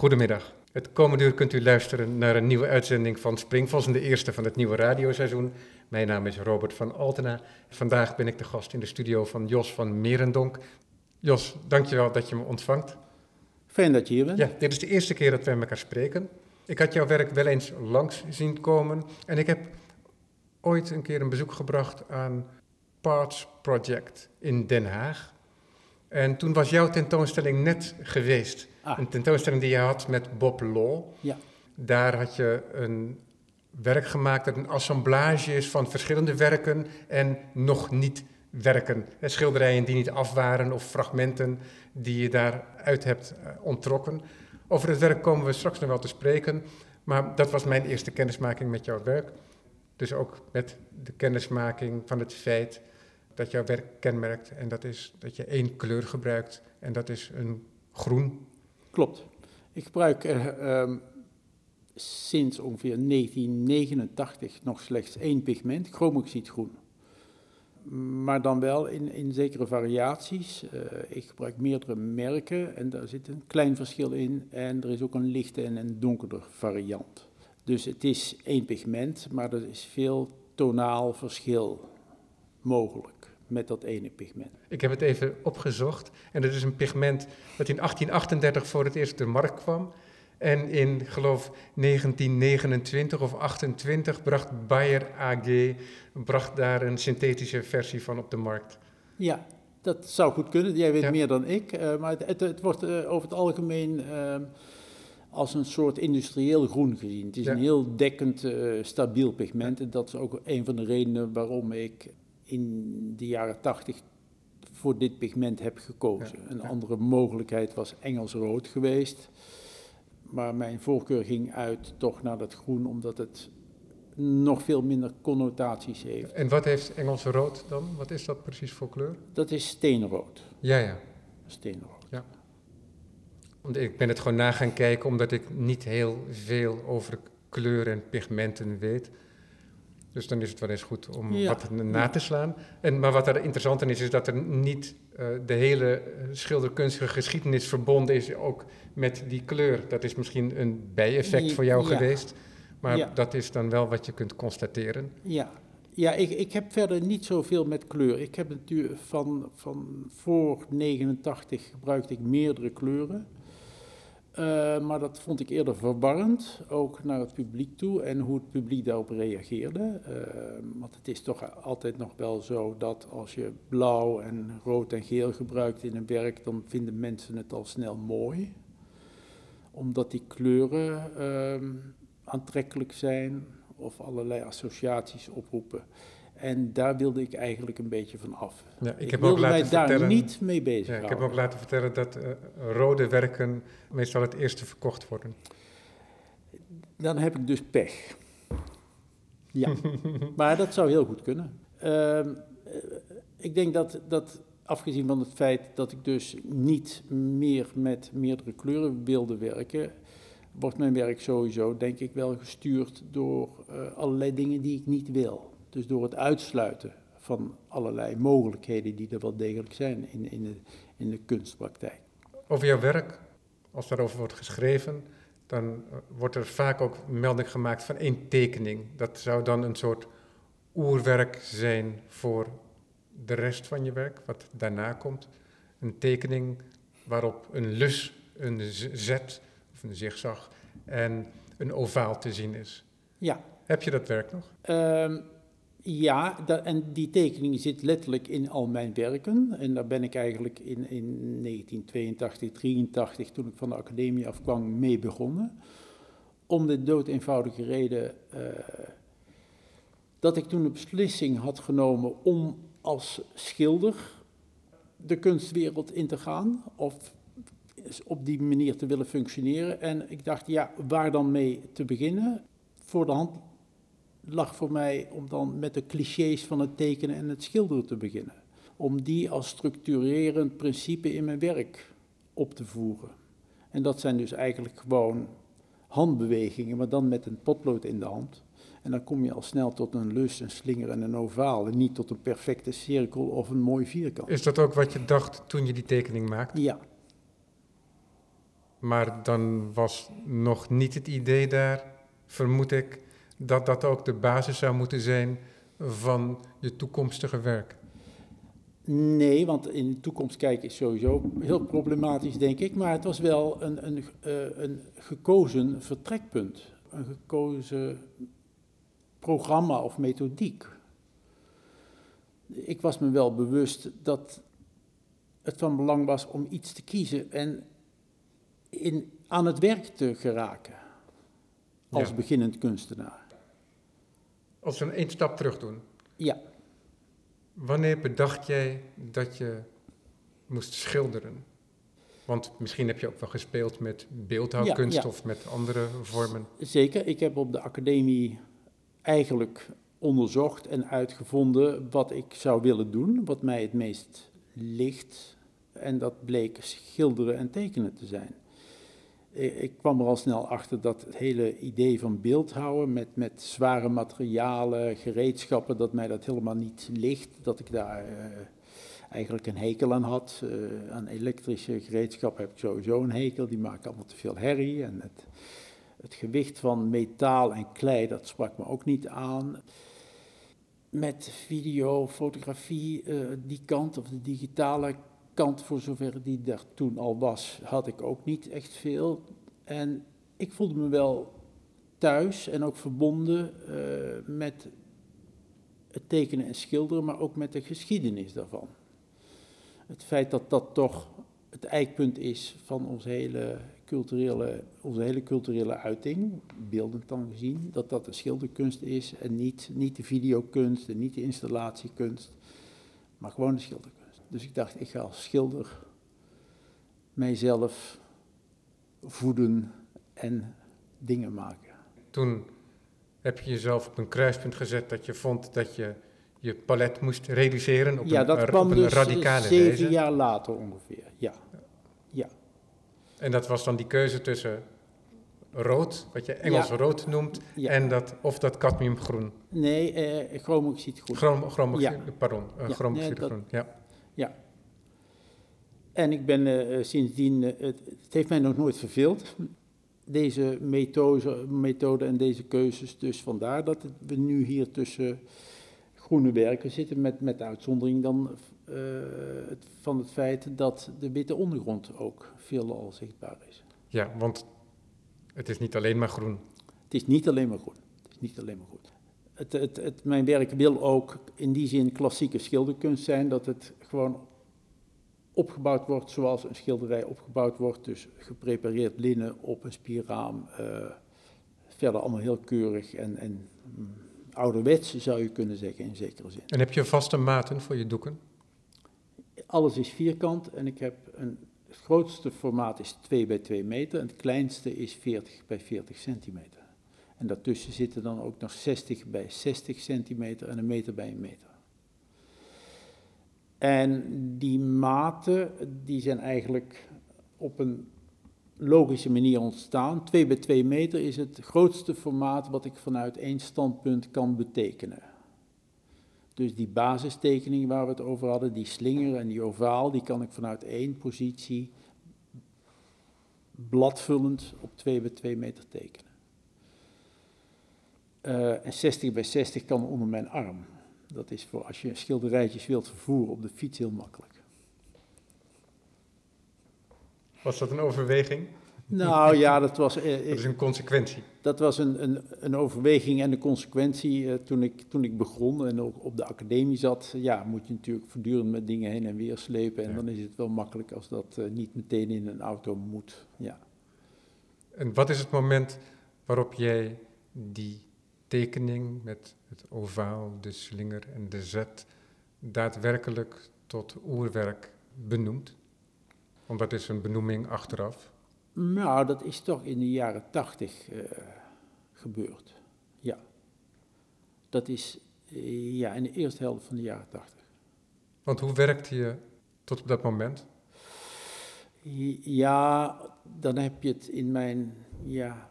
Goedemiddag. Het komende uur kunt u luisteren naar een nieuwe uitzending van Springvos, de eerste van het nieuwe radioseizoen. Mijn naam is Robert van Altena. Vandaag ben ik de gast in de studio van Jos van Merendonk. Jos, dankjewel dat je me ontvangt. Fijn dat je hier bent. Ja, dit is de eerste keer dat wij elkaar spreken. Ik had jouw werk wel eens langs zien komen en ik heb ooit een keer een bezoek gebracht aan Parts Project in Den Haag. En toen was jouw tentoonstelling net geweest. Ah. Een tentoonstelling die je had met Bob Law. Ja. Daar had je een werk gemaakt dat een assemblage is van verschillende werken en nog niet werken. Hè, Schilderijen die niet af waren of fragmenten die je daaruit hebt eh, onttrokken. Over het werk komen we straks nog wel te spreken, maar dat was mijn eerste kennismaking met jouw werk. Dus ook met de kennismaking van het feit dat jouw werk kenmerkt en dat is dat je één kleur gebruikt en dat is een groen. Klopt. Ik gebruik eh, ehm, sinds ongeveer 1989 nog slechts één pigment, chromoxidgroen. Maar dan wel in, in zekere variaties. Eh, ik gebruik meerdere merken en daar zit een klein verschil in. En er is ook een lichte en een donkerder variant. Dus het is één pigment, maar er is veel tonaal verschil mogelijk met dat ene pigment. Ik heb het even opgezocht en het is een pigment dat in 1838 voor het eerst op de markt kwam. En in, geloof 1929 of 28 bracht Bayer AG bracht daar een synthetische versie van op de markt. Ja, dat zou goed kunnen. Jij weet Ja. meer dan ik. eh, maar het, het, het wordt eh, over het algemeen eh, als een soort industrieel groen gezien. Het is Ja. een heel dekkend, stabiel pigment. En dat is ook een van de redenen waarom ik in de jaren tachtig voor dit pigment heb gekozen. Ja, Een ja. andere mogelijkheid was Engels rood geweest. Maar mijn voorkeur ging uit toch naar dat groen, omdat het nog veel minder connotaties heeft. En wat heeft Engelse rood dan? Wat is dat precies voor kleur? Dat is steenrood. Ja, ja. Steenrood. Want Ik ben het gewoon na gaan kijken omdat ik niet heel veel over kleuren en pigmenten weet. Dus dan is het wel eens goed om Ja. wat na te slaan. En, maar wat er interessant aan is, is dat er niet eh, de hele eh, schilderkunstige geschiedenis verbonden is ook met die kleur. Dat is misschien een bijeffect voor jou Ja. geweest, maar Ja. dat is dan wel wat je kunt constateren. Ja, ja ik, ik heb verder niet zoveel met kleur. Ik heb natuurlijk van, van voor 89 gebruikte ik meerdere kleuren. Eh, maar dat vond ik eerder verwarrend, ook naar het publiek toe en hoe het publiek daarop reageerde. Eh, want het is toch altijd nog wel zo dat als je blauw en rood en geel gebruikt in een werk, dan vinden mensen het al snel mooi. Omdat die kleuren ehm, aantrekkelijk zijn of allerlei associaties oproepen. En daar wilde ik eigenlijk een beetje van af. Ja, ik, Ik, heb ook mij laten daar niet mee ja, bezig ik heb ook laten vertellen dat eh, rode werken meestal het eerste verkocht worden. Dan heb ik dus pech. Ja, maar dat zou heel goed kunnen. Ehm, eh, ik denk dat, dat, afgezien van het feit dat ik dus niet meer met meerdere kleuren wilde werken, wordt mijn werk sowieso, denk ik, wel gestuurd door eh, allerlei dingen die ik niet wil. Dus door het uitsluiten van allerlei mogelijkheden die er wel degelijk zijn in, in, de, in de kunstpraktijk. Over jouw werk, als daarover wordt geschreven, dan eh, wordt er vaak ook melding gemaakt van één tekening. Dat zou dan een soort oerwerk zijn voor de rest van je werk, wat daarna komt. Een tekening waarop een lus, een zet of een zigzag en een ovaal te zien is. Ja, Heb je dat werk nog? Ehm, ja, da- en die tekening zit letterlijk in al mijn werken. En daar ben ik eigenlijk in, in 1982, 83, toen ik van de academie afkwam, mee begonnen. Om de dood eenvoudige reden eh, dat ik toen de beslissing had genomen om als schilder de kunstwereld in te gaan. Of op die manier te willen functioneren. En ik dacht, ja, waar dan mee te beginnen? Voor de hand lag voor mij om dan met de clichés van het tekenen en het schilderen te beginnen. Om die als structurerend principe in mijn werk op te voeren. En dat zijn dus eigenlijk gewoon handbewegingen, maar dan met een potlood in de hand. En dan kom je al snel tot een lus, een slinger en een ovaal. En niet tot een perfecte cirkel of een mooi vierkant. Is dat ook wat je dacht toen je die tekening maakte? Ja. Maar dan was nog niet het idee daar, vermoed ik, dat dat ook de basis zou moeten zijn van je toekomstige werk. Nee, want in de toekomst kijken is sowieso heel problematisch, denk ik. Maar het was wel een, een, uh, een gekozen vertrekpunt. Een gekozen programma of methodiek. Ik was me wel bewust dat het van belang was om iets te kiezen en in, aan het werk te geraken als Ja. beginnend kunstenaar. Als we een stap terug doen. Ja, Wanneer bedacht jij dat je moest schilderen? Want misschien heb je ook wel gespeeld met beeldhouwkunst Ja, ja. of met andere vormen. zeker. Ik heb op de academie eigenlijk onderzocht en uitgevonden wat ik zou willen doen, wat mij het meest ligt. En dat bleek schilderen en tekenen te zijn. Ik kwam er al snel achter dat het hele idee van beeldhouden met, met zware materialen, gereedschappen, dat mij dat helemaal niet ligt. Dat ik daar eh, eigenlijk een hekel aan had. Eh, aan elektrische gereedschappen heb ik sowieso een hekel, die maken allemaal te veel herrie. En het, het gewicht van metaal en klei, dat sprak me ook niet aan. Met video, fotografie, eh, die kant of de digitale voor zover die daar toen al was, had ik ook niet echt veel. En ik voelde me wel thuis en ook verbonden eh, met het tekenen en schilderen, maar ook met de geschiedenis daarvan. Het feit dat dat toch het eikpunt is van onze hele culturele, onze hele culturele uiting, beeldend dan gezien, dat dat de schilderkunst is en niet, niet de videokunst en niet de installatiekunst, maar gewoon de schilderkunst. Dus ik dacht, ik ga als schilder mijzelf voeden en dingen maken. Toen heb je jezelf op een kruispunt gezet dat je vond dat je je palet moest reduceren op ja, een, dat kwam op een dus radicale zeven wijze. jaar later ongeveer, ja. Ja, En dat was dan die keuze tussen rood, wat je Engels Ja. rood noemt, ja. en dat, of dat cadmiumgroen. Nee, eh chromoxiet goed. Chrom, chromoxide, Ja. pardon, uh, chromoxidegroen. nee, ja. En ik ben eh, sindsdien, eh, het, het heeft mij nog nooit verveeld, deze methode, methode en deze keuzes. Dus vandaar dat het- we nu hier tussen groene werken zitten, met, met de uitzondering dan eh, het, van het feit dat de witte ondergrond ook veelal zichtbaar is. ja, want het is niet alleen maar groen. Het is niet alleen maar groen. Het is niet alleen maar groen. Het, het, het, mijn werk wil ook in die zin klassieke schilderkunst zijn, dat het gewoon opgebouwd wordt zoals een schilderij opgebouwd wordt. Dus geprepareerd linnen op een spierraam. eh, verder allemaal heel keurig en, en mm, ouderwets zou je kunnen zeggen in zekere zin. En heb je vaste maten voor je doeken? Alles is vierkant en ik heb een, het grootste formaat is 2 bij 2 meter en het kleinste is 40 bij 40 centimeter. En daartussen zitten dan ook nog 60 bij 60 centimeter en een meter bij een meter. En die maten, die zijn eigenlijk op een logische manier ontstaan. 2 bij 2 meter is het grootste formaat wat ik vanuit één standpunt kan betekenen. Dus die basistekening waar we het over hadden, die slinger en die ovaal, die kan ik vanuit één positie bladvullend op 2 bij 2 meter tekenen. Eh, en 60 bij 60 kan onder mijn arm. Dat is voor als je schilderijtjes wilt vervoeren op de fiets heel makkelijk. Was dat een overweging? Nou ja, dat was, eh, Dat is een consequentie. dat was een, een, een overweging en een consequentie eh, toen, ik, toen ik begon en ook op de academie zat. Ja, moet je natuurlijk voortdurend met dingen heen en weer slepen. En Ja. dan is het wel makkelijk als dat eh, niet meteen in een auto moet. Ja. En wat is het moment waarop jij die tekening met het ovaal, de slinger en de zet daadwerkelijk tot oerwerk benoemt? Want dat is een benoeming achteraf. Nou, dat is toch in de jaren tachtig eh, gebeurd. Ja. Dat is eh, ja, in de eerste helft van de jaren tachtig. Want hoe werkte je tot op dat moment? Ja, dan heb je het in mijn, ja,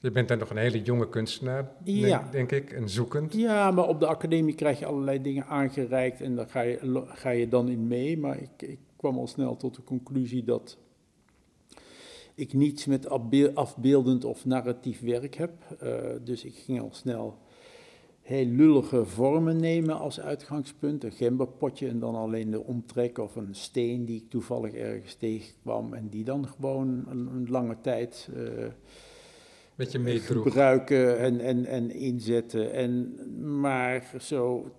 Je bent dan nog een hele jonge kunstenaar, denk- Ja. denk ik, en zoekend. Ja, maar op de academie krijg je allerlei dingen aangereikt en daar ga je, ga je dan in mee. Maar ik, ik kwam al snel tot de conclusie dat ik niets met afbeel- afbeeldend of narratief werk heb. Eh, dus ik ging al snel heel lullige vormen nemen als uitgangspunt. Een gemberpotje en dan alleen de omtrek of een steen die ik toevallig ergens tegenkwam. En die dan gewoon een, een lange tijd eh, Met je meedroeg. gebruiken en, en, en inzetten. En, maar zo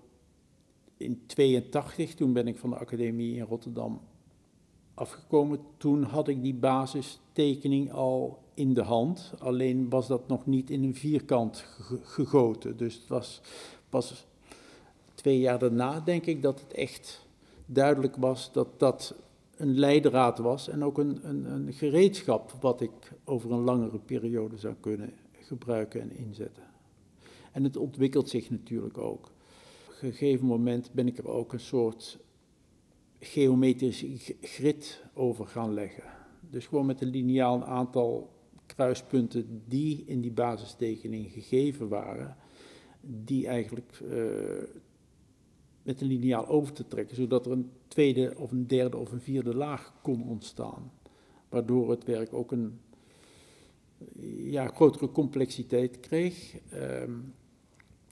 in 82, toen ben ik van de academie in Rotterdam afgekomen. Toen had ik die basistekening al in de hand. Alleen was dat nog niet in een vierkant ge- gegoten. Dus het was pas twee jaar daarna, denk ik, dat het echt duidelijk was dat dat een leidraad was en ook een, een, een gereedschap wat ik over een langere periode zou kunnen gebruiken en inzetten. En het ontwikkelt zich natuurlijk ook. Op een gegeven moment ben ik er ook een soort geometrisch grid over gaan leggen. Dus gewoon met een lineaal een aantal kruispunten die in die basistekening gegeven waren, die eigenlijk eh, met een lineaal over te trekken, zodat er een tweede of een derde of een vierde laag kon ontstaan. Waardoor het werk ook een ja, grotere complexiteit kreeg ehm,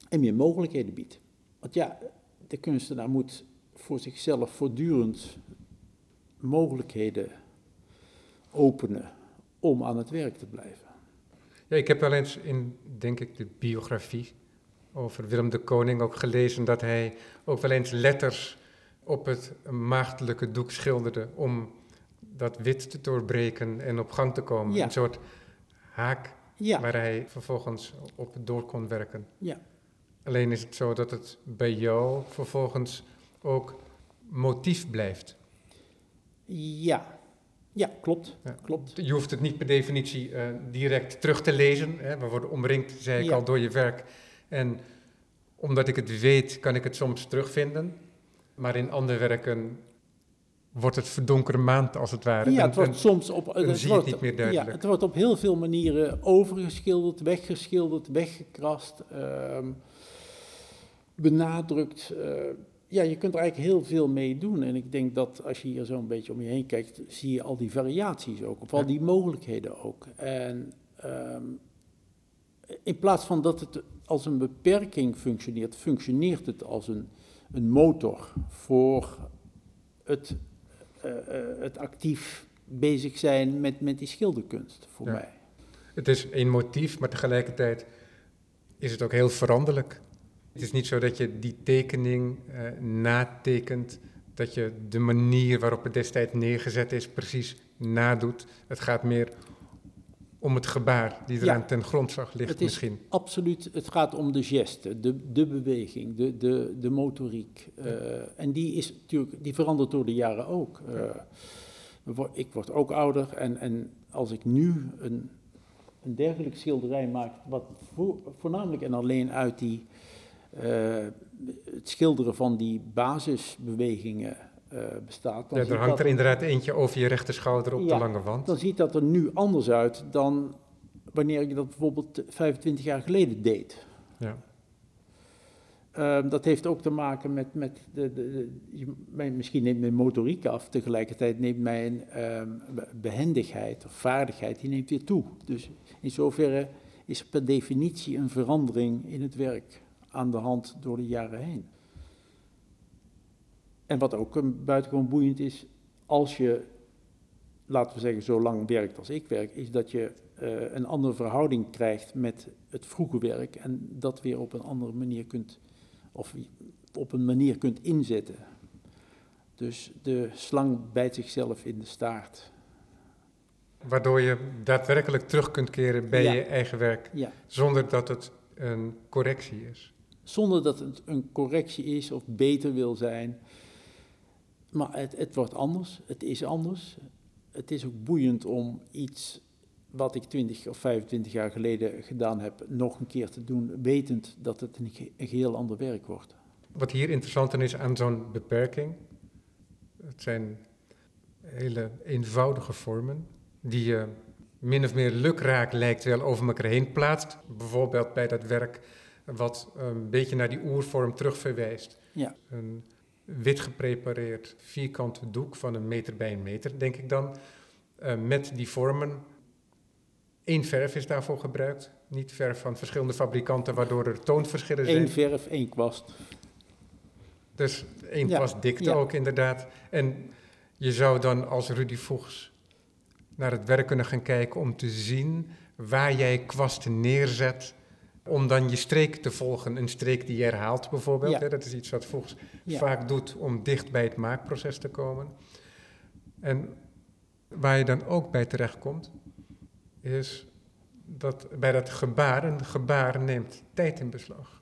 en meer mogelijkheden biedt. Want ja, de kunstenaar moet voor zichzelf voortdurend mogelijkheden openen om aan het werk te blijven. Ja, ik heb wel eens in, denk ik, de biografie over Willem de Koning ook gelezen dat hij ook wel eens letters op het maagdelijke doek schilderde om dat wit te doorbreken en op gang te komen. Ja. Een soort haak Ja, waar hij vervolgens op door kon werken. ja. Alleen is het zo dat het bij jou vervolgens ook motief blijft. ja, ja klopt, Ja. klopt. Je hoeft het niet per definitie eh, direct terug te lezen. Hè. We worden omringd, zei ik al, door je werk. En omdat ik het weet, kan ik het soms terugvinden. Maar in andere werken wordt het verdonkere maand, als het ware. Ja, het wordt en- soms op. het wordt- niet meer duidelijk. Ja, het wordt op heel veel manieren overgeschilderd, weggeschilderd, weggekrast, ehm, benadrukt. eh, ja, je kunt er eigenlijk heel veel mee doen. En ik denk dat als je hier zo een beetje om je heen kijkt, zie je al die variaties ook, of al die mogelijkheden ook. En ehm, in plaats van dat het als een beperking functioneert, functioneert het als een, een motor voor het, eh, eh, het actief bezig zijn met, met die schilderkunst voor Ja. mij. Het is een motief, maar tegelijkertijd is het ook heel veranderlijk. Het is niet zo dat je die tekening eh, natekent, dat je de manier waarop het destijds neergezet is precies nadoet. Het gaat meer om het gebaar die Ja. eraan ten grondslag ligt Het is- misschien. Absoluut, het gaat om de geste, de, de beweging, de, de, de motoriek. Eh, en die, is natuurlijk, die verandert door de jaren ook. Eh, ik word ook ouder en, en als ik nu een, een dergelijk schilderij maak, wat voor- voornamelijk en alleen uit die, eh, het schilderen van die basisbewegingen eh, bestaat. dan Ja, er hangt dat- er inderdaad eentje over je rechterschouder op de lange wand. dan ziet dat er nu anders uit dan wanneer ik dat bijvoorbeeld 25 jaar geleden deed. Ja. Ehm, dat heeft ook te maken met, met de, de, de- je- mijn- misschien neemt mijn motoriek af, tegelijkertijd neemt mijn ehm, be- behendigheid of vaardigheid, die neemt weer toe. Dus in zoverre is er per definitie een verandering in het werk aan de hand door de jaren heen. En wat ook een buitengewoon boeiend is, als je, laten we zeggen, zo lang werkt als ik werk, is dat je eh, een andere verhouding krijgt met het vroege werk en dat weer op een andere manier kunt, of op een manier kunt inzetten. Dus de slang bijt zichzelf in de staart. Waardoor je daadwerkelijk terug kunt keren bij Ja. je eigen werk, Ja. zonder dat het een correctie is. Zonder dat het een correctie is of beter wil zijn. Maar het, het wordt anders, het is anders. Het is ook boeiend om iets wat ik 20 of 25 jaar geleden gedaan heb, nog een keer te doen, wetend dat het een, ge- een geheel ander werk wordt. Wat hier interessant aan is aan zo'n beperking, het zijn hele eenvoudige vormen die je min of meer lukraak lijkt wel over elkaar heen plaatst. Bijvoorbeeld bij dat werk wat een beetje naar die oervorm terug verwijst. Ja. Een wit geprepareerd vierkant doek van een meter bij een meter, denk ik dan, eh, met die vormen één verf is daarvoor gebruikt. Niet verf van verschillende fabrikanten, waardoor er toonverschillen zijn. Eén verf, één kwast. Dus één Ja, kwast dikte ja. ook inderdaad. En je zou dan als Rudy Voegs naar het werk kunnen gaan kijken om te zien waar jij kwasten neerzet. Om dan je streek te volgen. Een streek die je herhaalt bijvoorbeeld. Ja. Hè? Dat is iets wat Voegs Ja. vaak doet om dicht bij het maakproces te komen. En waar je dan ook bij terechtkomt, is dat bij dat gebaar, een gebaar neemt tijd in beslag.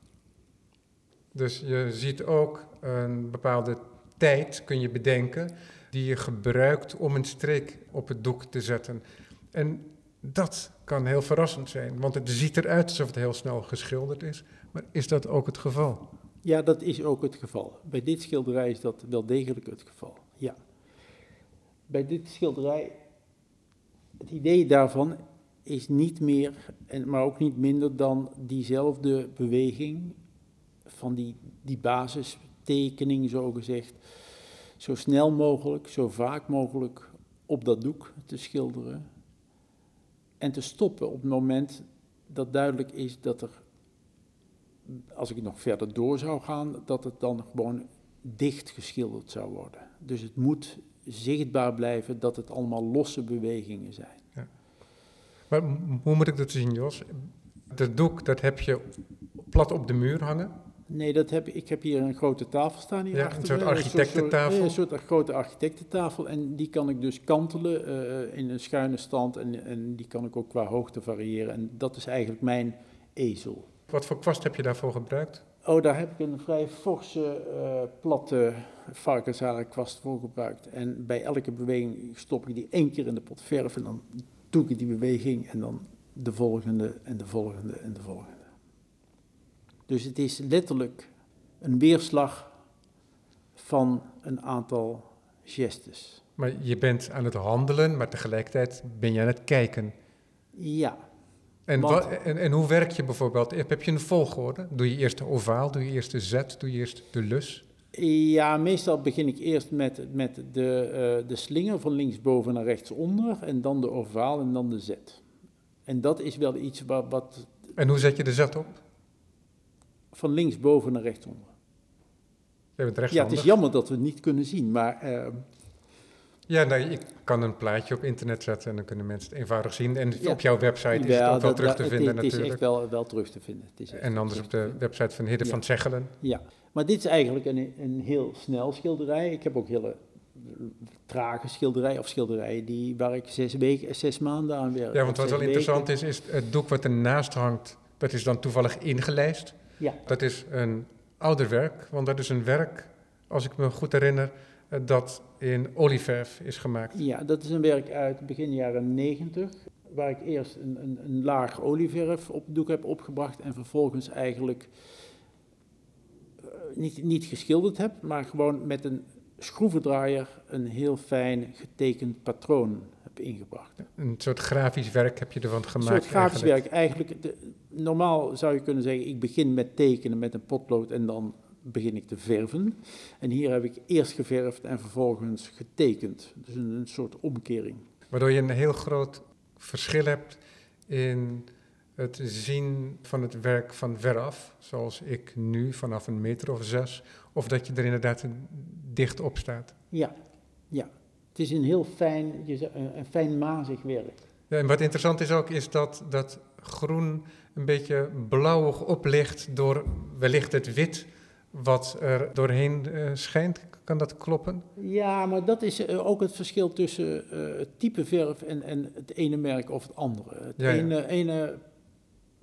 Dus je ziet ook een bepaalde tijd, kun je bedenken, die je gebruikt om een streek op het doek te zetten. En dat kan heel verrassend zijn, want het ziet eruit alsof het heel snel geschilderd is. Maar is dat ook het geval? Ja, dat is ook het geval. Bij dit schilderij is dat wel degelijk het geval. Ja. Bij dit schilderij, het idee daarvan is niet meer, maar ook niet minder dan diezelfde beweging van die, die basistekening, zo gezegd, zo snel mogelijk, zo vaak mogelijk op dat doek te schilderen. En te stoppen op het moment dat duidelijk is dat er als ik nog verder door zou gaan, dat het dan gewoon dicht geschilderd zou worden. Dus het moet zichtbaar blijven dat het allemaal losse bewegingen zijn. Maar m- hoe moet ik dat zien, Jos? Dat doek, dat heb je plat op de muur hangen. Nee, dat heb, ik heb hier een grote tafel staan hier Ja, achter een soort architectentafel. Een soort, een soort grote architectentafel en die kan ik dus kantelen eh, in een schuine stand en, en die kan ik ook qua hoogte variëren. En dat is eigenlijk mijn ezel. Wat voor kwast heb je daarvoor gebruikt? Oh, daar heb ik een vrij forse, eh, platte varkensharen kwast voor gebruikt. En bij elke beweging stop ik die één keer in de pot verf en dan doe ik die beweging en dan de volgende en de volgende en de volgende. Dus het is letterlijk een weerslag van een aantal gestes. Maar je bent aan het handelen, maar tegelijkertijd ben je aan het kijken. Ja, En, Want- wat, en, en hoe werk je bijvoorbeeld? Heb heb je een volgorde? Doe je eerst de ovaal, doe je eerst de zet, doe je eerst de lus? Ja, meestal begin ik eerst met, met de, eh, de slinger van linksboven naar rechtsonder en dan de ovaal en dan de zet. En dat is wel iets wat, wat En hoe zet je de zet op? Van linksboven naar rechtsonder. Ja, het is jammer dat we het niet kunnen zien, maar eh, Ja, nou, ik kan een plaatje op internet zetten en dan kunnen mensen het eenvoudig zien. En Ja. op jouw website is het ook wel terug dat- te het, vinden is- het is natuurlijk. echt wel, wel terug te vinden. Het is En anders op de website van Hidde Ja. van Zeggelen. Ja, maar dit is eigenlijk een, een heel snel schilderij. Ik heb ook hele trage schilderijen of schilderijen die, waar ik zes, weken, zes maanden aan werk. Ja, want wat wel weken. interessant is, is het doek wat ernaast hangt, dat is dan toevallig ingelijst. Ja, Dat is een ouder werk, want dat is een werk, als ik me goed herinner, eh, dat in olieverf is gemaakt. Ja, dat is een werk uit begin jaren 90, waar ik eerst een, een, een laag olieverf op doek heb opgebracht en vervolgens eigenlijk eh, niet, niet geschilderd heb, maar gewoon met een schroevendraaier een heel fijn getekend patroon heb ingebracht. Een soort grafisch werk heb je ervan Een gemaakt. soort grafisch eigenlijk. werk. Eigenlijk, de- normaal zou je kunnen zeggen, ik begin met tekenen met een potlood en dan begin ik te verven. En hier heb ik eerst geverfd en vervolgens getekend. Dus een, een soort omkering. Waardoor je een heel groot verschil hebt in het zien van het werk van veraf, zoals ik nu vanaf een meter of zes, of dat je er inderdaad een- dicht op staat. Ja, ja. Het is een heel fijn, een, een fijn mazig werk. Ja, en wat interessant is ook, is dat dat groen een beetje blauwig oplicht door wellicht het wit wat er doorheen eh, schijnt. Kan dat kloppen? Ja, maar dat is eh, ook het verschil tussen eh, het type verf en, en het ene merk of het andere. Het Ja, ja. ene, ene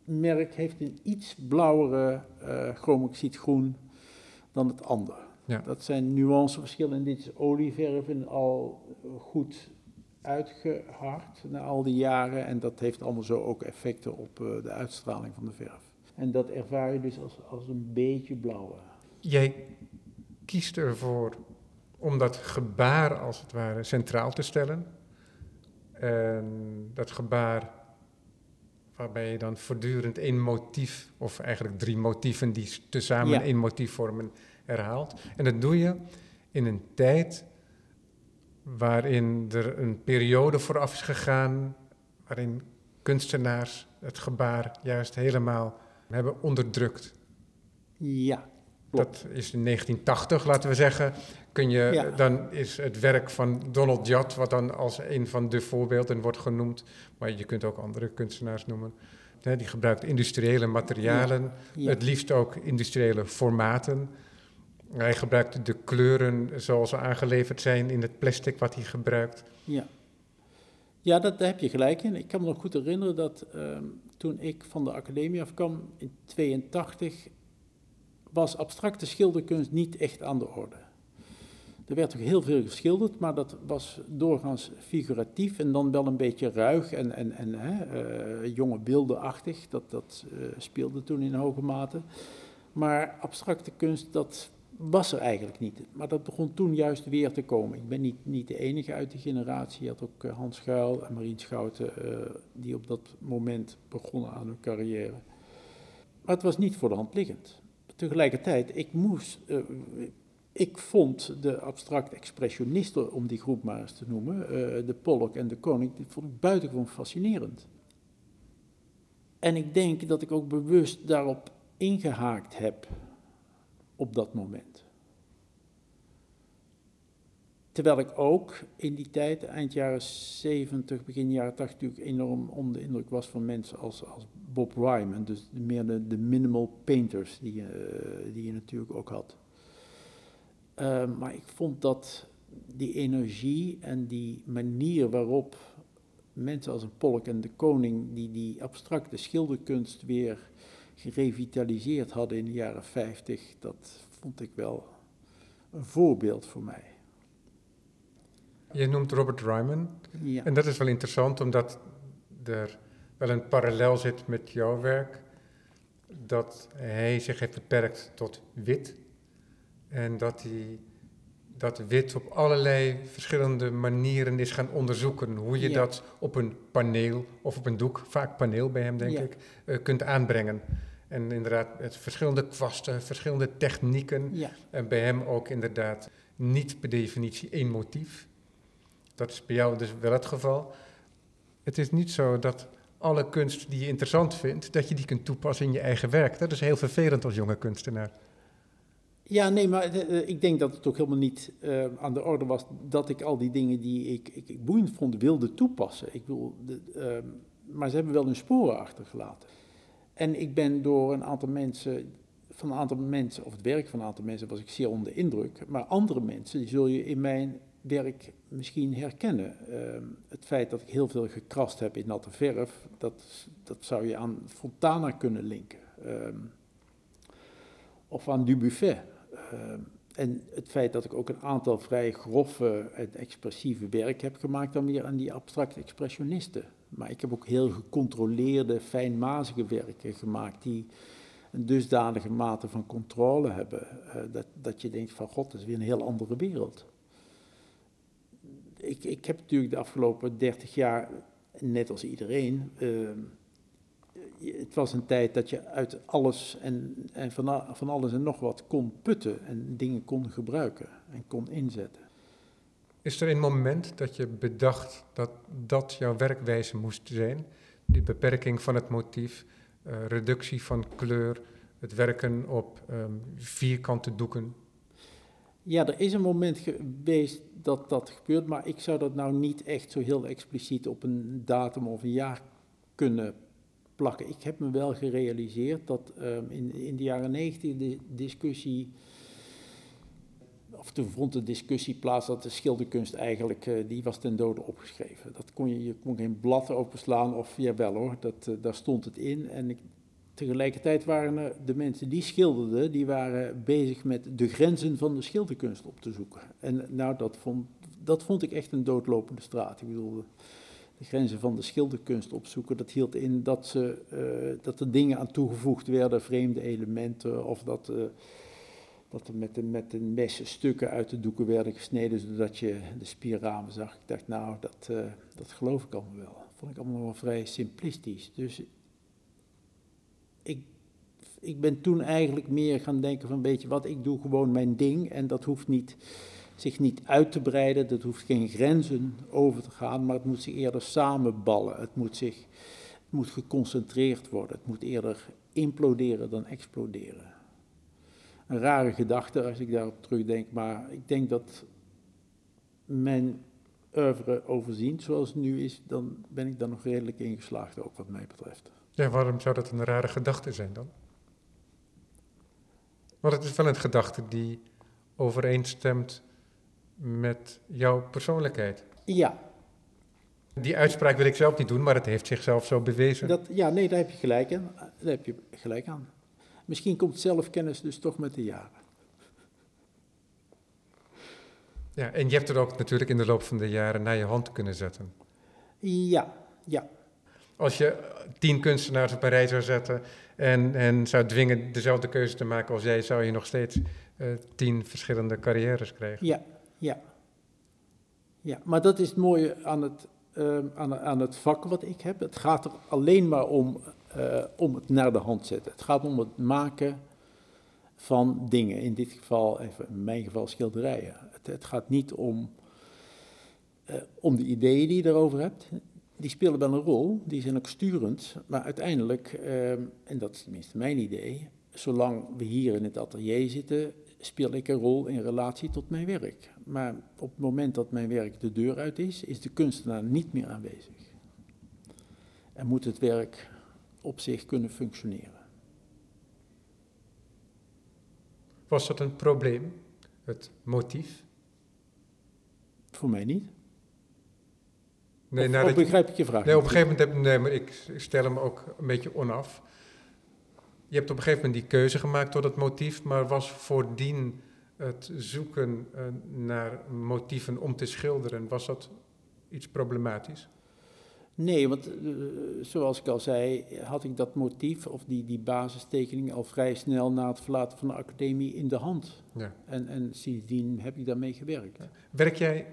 merk heeft een iets blauwere chromoxidgroen dan het andere. Ja. Dat zijn nuanceverschillen en dit is olieverf en al goed uitgehard na al die jaren. En dat heeft allemaal zo ook effecten op eh, de uitstraling van de verf. En dat ervaar je dus als, als een beetje blauwe. Jij kiest ervoor om dat gebaar als het ware centraal te stellen. En dat gebaar waarbij je dan voortdurend één motief, of eigenlijk drie motieven die tezamen Ja. één motief vormen, herhaalt. En dat doe je in een tijd waarin er een periode vooraf is gegaan waarin kunstenaars het gebaar juist helemaal hebben onderdrukt. Ja, Dat is in 1980, laten we zeggen. Kun je, Ja. Dan is het werk van Donald Judd, wat dan als een van de voorbeelden wordt genoemd. Maar je kunt ook andere kunstenaars noemen. Die gebruikt industriële materialen, ja. het liefst ook industriële formaten. Hij gebruikt de kleuren zoals ze aangeleverd zijn in het plastic wat hij gebruikt. Ja, ja dat, daar heb je gelijk in. Ik kan me nog goed herinneren dat ehm, toen ik van de academie afkwam in 82 was abstracte schilderkunst niet echt aan de orde. Er werd ook heel veel geschilderd, maar dat was doorgaans figuratief en dan wel een beetje ruig en, en, en hè, eh, jonge beeldenachtig. Dat, dat eh, speelde toen in hoge mate. Maar abstracte kunst, dat was er eigenlijk niet. Maar dat begon toen juist weer te komen. Ik ben niet, niet de enige uit die generatie. Je had ook eh, Hans Schuil en Marien Schouten, eh, die op dat moment begonnen aan hun carrière. Maar het was niet voor de hand liggend. Tegelijkertijd, ik moest, eh, ik vond de abstract expressionisten, om die groep maar eens te noemen, de Pollock en de Koning, die vond ik buitengewoon fascinerend. En ik denk dat ik ook bewust daarop ingehaakt heb op dat moment. Terwijl ik ook in die tijd, eind jaren 70, begin jaren 80, natuurlijk enorm onder de indruk was van mensen als, als Bob Ryman. Dus meer de, de minimal painters die, eh, die je natuurlijk ook had. Uh, maar ik vond dat die energie en die manier waarop mensen als een Polk en de Koning, die die abstracte schilderkunst weer gerevitaliseerd hadden in de jaren 50, dat vond ik wel een voorbeeld voor mij. Je noemt Robert Ryman. Ja. En dat is wel interessant, omdat er wel een parallel zit met jouw werk. Dat hij zich heeft beperkt tot wit. En dat hij dat wit op allerlei verschillende manieren is gaan onderzoeken. Hoe je Ja. dat op een paneel of op een doek, vaak paneel bij hem denk Ja. ik, eh, kunt aanbrengen. En inderdaad, met verschillende kwasten, verschillende technieken. ja. En bij hem ook inderdaad niet per definitie één motief. Dat is bij jou dus wel het geval. Het is niet zo dat alle kunst die je interessant vindt, dat je die kunt toepassen in je eigen werk. Dat is heel vervelend als jonge kunstenaar. Ja, nee, maar eh, eh, ik denk dat het ook helemaal niet eh, aan de orde was dat ik al die dingen die ik, ik, ik boeiend vond wilde toepassen. Ik bedoel, de, ehm, maar ze hebben wel hun sporen achtergelaten. En ik ben door een aantal mensen, van een aantal mensen, of het werk van een aantal mensen, was ik zeer onder de indruk. Maar andere mensen, die zul je in mijn werk misschien herkennen. Ehm, het feit dat ik heel veel gekrast heb in natte verf, dat, dat zou je aan Fontana kunnen linken. Ehm, of aan Dubuffet. Ehm, en het feit dat ik ook een aantal vrij grove en expressieve werk heb gemaakt, dan weer aan die abstracte expressionisten. Maar ik heb ook heel gecontroleerde, fijnmazige werken gemaakt die een dusdanige mate van controle hebben, eh, dat, dat je denkt van god, dat is weer een heel andere wereld. Ik, ik heb natuurlijk de afgelopen dertig jaar, net als iedereen, ehm, het was een tijd dat je uit alles en, en van, van alles en nog wat kon putten en dingen kon gebruiken en kon inzetten. Is er een moment dat je bedacht dat dat jouw werkwijze moest zijn? Die beperking van het motief, eh, reductie van kleur, het werken op ehm, vierkante doeken. Ja, er is een moment geweest dat dat gebeurt, maar ik zou dat nou niet echt zo heel expliciet op een datum of een jaar kunnen plakken. Ik heb me wel gerealiseerd dat ehm, in, in de jaren negentig de discussie, of toen vond de discussie plaats dat de schilderkunst eigenlijk, eh, die was ten dode opgeschreven. Dat kon je, je kon geen blad openslaan of, jawel hoor, dat, eh, daar stond het in. En ik, tegelijkertijd waren de mensen die schilderden, die waren bezig met de grenzen van de schilderkunst op te zoeken. En nou, dat vond, dat vond ik echt een doodlopende straat. Ik bedoel, de grenzen van de schilderkunst opzoeken, dat hield in dat, ze, eh, dat er dingen aan toegevoegd werden, vreemde elementen, of dat, dat er met, de, met de mes stukken uit de doeken werden gesneden, zodat je de spierramen zag. Ik dacht, nou, dat, eh, dat geloof ik allemaal wel. Vond ik allemaal wel vrij simplistisch. Dus ik, ik ben toen eigenlijk meer gaan denken van, weet je wat, ik doe gewoon mijn ding en dat hoeft niet, zich niet uit te breiden, dat hoeft geen grenzen over te gaan, maar het moet zich eerder samenballen. Het moet zich, moet geconcentreerd worden. Het moet eerder imploderen dan exploderen. Een rare gedachte als ik daarop terugdenk, maar ik denk dat mijn oeuvre overzien zoals het nu is, dan ben ik daar nog redelijk in geslaagd, ook wat mij betreft. Ja, waarom zou dat een rare gedachte zijn dan? Want het is wel een gedachte die overeenstemt met jouw persoonlijkheid. Ja. Die uitspraak wil ik zelf niet doen, maar het heeft zichzelf zo bewezen. Dat, ja, nee, daar heb je gelijk aan. Daar heb je gelijk aan. Misschien komt zelfkennis dus toch met de jaren. Ja, en je hebt er ook natuurlijk in de loop van de jaren naar je hand kunnen zetten. Ja, ja. Als je tien kunstenaars op een rij zou zetten en, en zou dwingen dezelfde keuze te maken als jij, zou je nog steeds uh, tien verschillende carrières krijgen. Ja, ja. Ja, maar dat is het mooie aan het, uh, aan, aan, het vak wat ik heb. Het gaat er alleen maar om, uh, om het naar de hand zetten. Het gaat om het maken van dingen. In dit geval, even in mijn geval, schilderijen. Het, het gaat niet om, uh, om de ideeën die je erover hebt. Die spelen wel een rol, die zijn ook sturend. Maar uiteindelijk, en dat is tenminste mijn idee, zolang we hier in het atelier zitten, speel ik een rol in relatie tot mijn werk. Maar op het moment dat mijn werk de deur uit is, is de kunstenaar niet meer aanwezig. En moet het werk op zich kunnen functioneren. Was dat een probleem, het motief? Voor mij niet. Nee, of, nadat of begrijp ik je vraag? Nee, op een gegeven moment heb nee, maar ik stel hem ook een beetje onaf. Je hebt op een gegeven moment die keuze gemaakt tot het motief, maar was voordien het zoeken uh, naar motieven om te schilderen, was dat iets problematisch? Nee, want uh, zoals ik al zei, had ik dat motief of die, die basistekening al vrij snel na het verlaten van de academie in de hand. Ja. En, en sindsdien heb ik daarmee gewerkt. Werk jij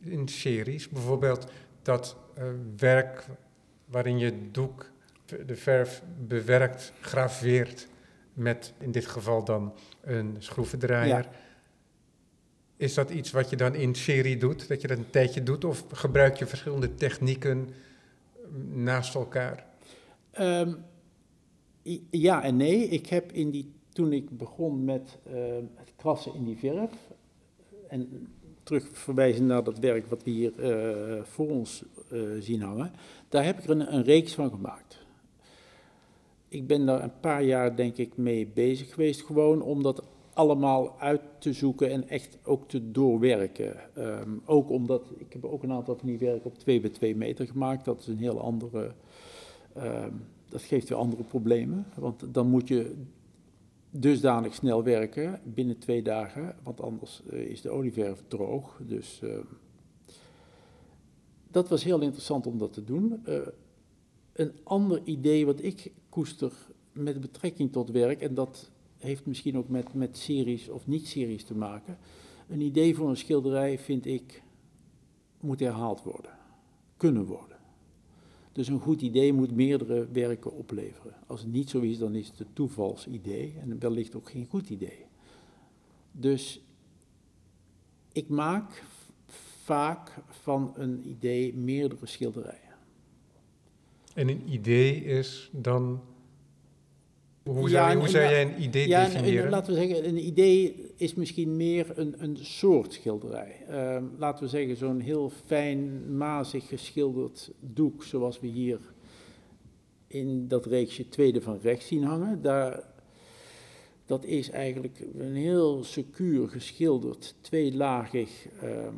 in series, bijvoorbeeld dat uh, werk waarin je doek, de verf bewerkt, graveert met in dit geval dan een schroevendraaier. Ja. Is dat iets wat je dan in serie doet, dat je dat een tijdje doet, of gebruik je verschillende technieken naast elkaar? Um, ja en nee. Ik heb in die, toen ik begon met uh, het krassen in die verf, en terug verwijzen naar dat werk wat we hier uh, voor ons uh, zien hangen, daar heb ik er een, een reeks van gemaakt ik ben daar een paar jaar denk ik mee bezig geweest, gewoon om dat allemaal uit te zoeken en echt ook te doorwerken. Um, ook omdat, ik heb ook een aantal van die werken op 2 bij 2 meter gemaakt, dat is een heel andere, um, dat geeft weer andere problemen, want dan moet je dusdanig snel werken binnen twee dagen, want anders uh, is de olieverf droog. Dus uh, dat was heel interessant om dat te doen. Uh, een ander idee wat ik koester met betrekking tot werk, en dat heeft misschien ook met, met series of niet-series te maken. Een idee voor een schilderij, vind ik, moet herhaald worden, kunnen worden. Dus een goed idee moet meerdere werken opleveren. Als het niet zo is, dan is het een toevalsidee en wellicht ook geen goed idee. Dus ik maak vaak van een idee meerdere schilderijen. En een idee is dan. Hoe zou, Ja, hoe zou jij een idee Ja, en- definiëren? en laten we zeggen, een idee is misschien meer een, een soort schilderij. Ehm, laten we zeggen, zo'n heel fijn, mazig geschilderd doek, zoals we hier in dat reeksje tweede van rechts zien hangen. Daar, dat is eigenlijk een heel secuur geschilderd, tweelagig ehm,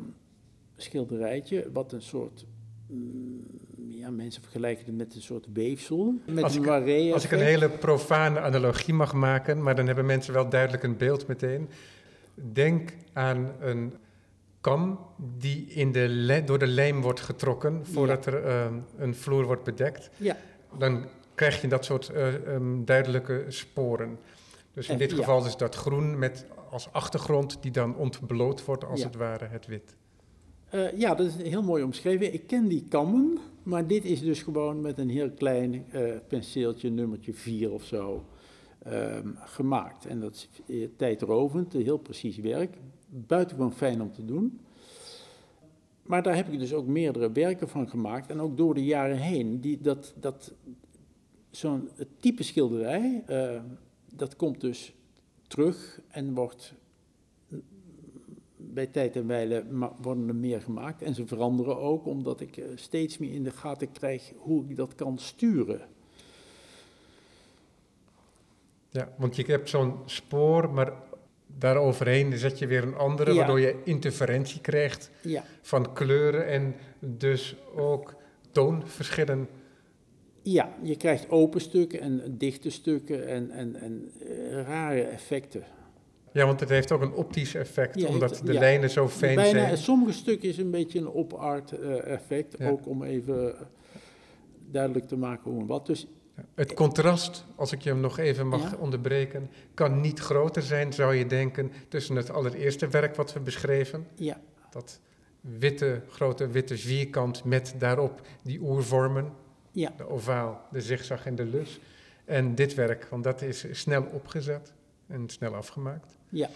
schilderijtje, wat een soort... mm, ja, mensen vergelijken het met een soort weefsel. Met Als een ik- Als ik een hele profane analogie mag maken, maar dan hebben mensen wel duidelijk een beeld meteen. Denk aan een kam die in de door de lijm wordt getrokken voordat er ehm, een vloer wordt bedekt. Ja, Dan krijg je dat soort eh, ehm, duidelijke sporen. Dus in En- dit ja. geval is dat groen met als achtergrond die dan ontbloot wordt als het ware het wit. Eh, ja, dat is heel mooi omschreven. Ik ken die kammen, maar dit is dus gewoon met een heel klein eh, penseeltje, nummertje 4 of zo, ehm, gemaakt. En dat is eh, tijdrovend, heel precies werk. Buitengewoon fijn om te doen. maar daar heb ik dus ook meerdere werken van gemaakt. En ook door de jaren heen. Die, dat, dat, zo'n type schilderij, uh, dat komt dus terug en wordt bij tijd en wijle worden er meer gemaakt. En ze veranderen ook, omdat ik steeds meer in de gaten krijg hoe ik dat kan sturen. Ja, want je hebt zo'n spoor, maar daaroverheen zet je weer een andere, waardoor je interferentie krijgt ja. van kleuren en dus ook toonverschillen. Ja, je krijgt open stukken en dichte stukken en, en, en uh, rare effecten. Ja, want het heeft ook een optisch effect, omdat de lijnen zo fijn bijna, zijn. Sommige stukken is een beetje een op-art uh, effect, ook om even duidelijk te maken hoe en wat. Dus het contrast, als ik je hem nog even mag onderbreken, kan niet groter zijn, zou je denken, tussen het allereerste werk wat we beschreven. Ja. Dat witte, grote witte vierkant met daarop die oervormen. Ja. De ovaal, de zigzag en de lus. En dit werk, want dat is snel opgezet en snel afgemaakt. Ja.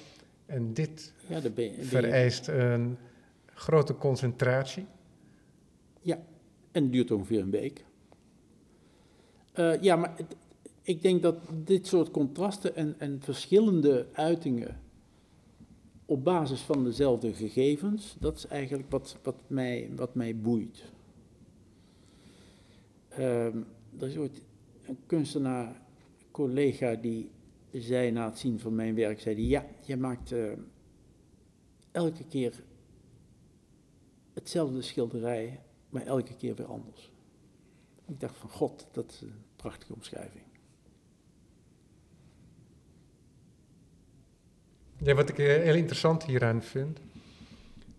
En dit ja, de vereist een grote concentratie. Ja, en duurt ongeveer een week. Uh, ja, maar het, ik denk dat dit soort contrasten en, en verschillende uitingen op basis van dezelfde gegevens, dat is eigenlijk wat, wat, mij, wat mij boeit. Uh, er is ooit een kunstenaar, collega, die zei na het zien van mijn werk, zei die, ja, je maakt uh, elke keer hetzelfde schilderij, maar elke keer weer anders. Ik dacht van God, dat is een prachtige omschrijving. Ja, wat ik heel interessant hieraan vind,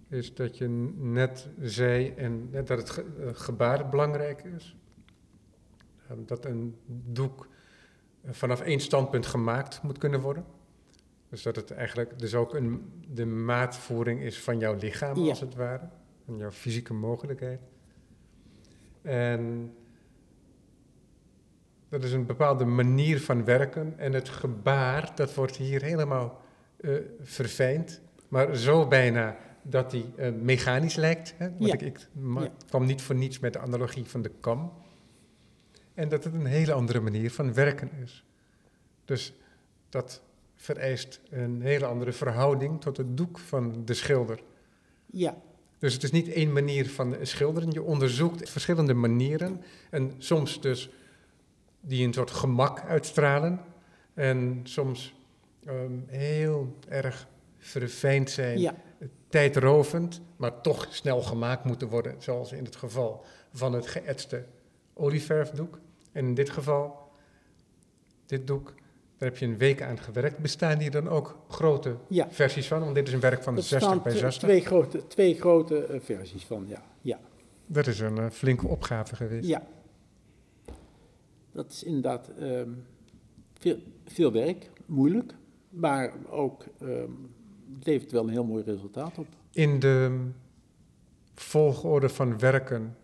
is dat je net zei en dat het eh, gebaar belangrijk is. Dat een doek eh, vanaf één standpunt gemaakt moet kunnen worden. Dus dat het eigenlijk dus ook een, de maatvoering is van jouw lichaam, als het ware. Van jouw fysieke mogelijkheid. En dat is een bepaalde manier van werken. En het gebaar, dat wordt hier helemaal uh, verfijnd. Maar zo bijna dat hij uh, mechanisch lijkt. Hè? Want ik, ik ja. kwam niet voor niets met de analogie van de kam. En dat het een hele andere manier van werken is. Dus dat vereist een hele andere verhouding tot het doek van de schilder. Ja. Dus het is niet één manier van schilderen. Je onderzoekt verschillende manieren. En soms dus die een soort gemak uitstralen. En soms um, heel erg verfijnd zijn, ja. tijdrovend, maar toch snel gemaakt moeten worden, zoals in het geval van het geëtste olieverfdoek. En in dit geval, dit doek, daar heb je een week aan gewerkt. Bestaan hier dan ook grote ja. versies van? Want dit is een werk van er 60 bij 60. Twee grote, twee grote uh, versies van, ja. ja. Dat is een uh, flinke opgave geweest. Ja, dat is inderdaad um, veel, veel, werk, moeilijk, maar ook um, het levert wel een heel mooi resultaat op. In de volgorde van werken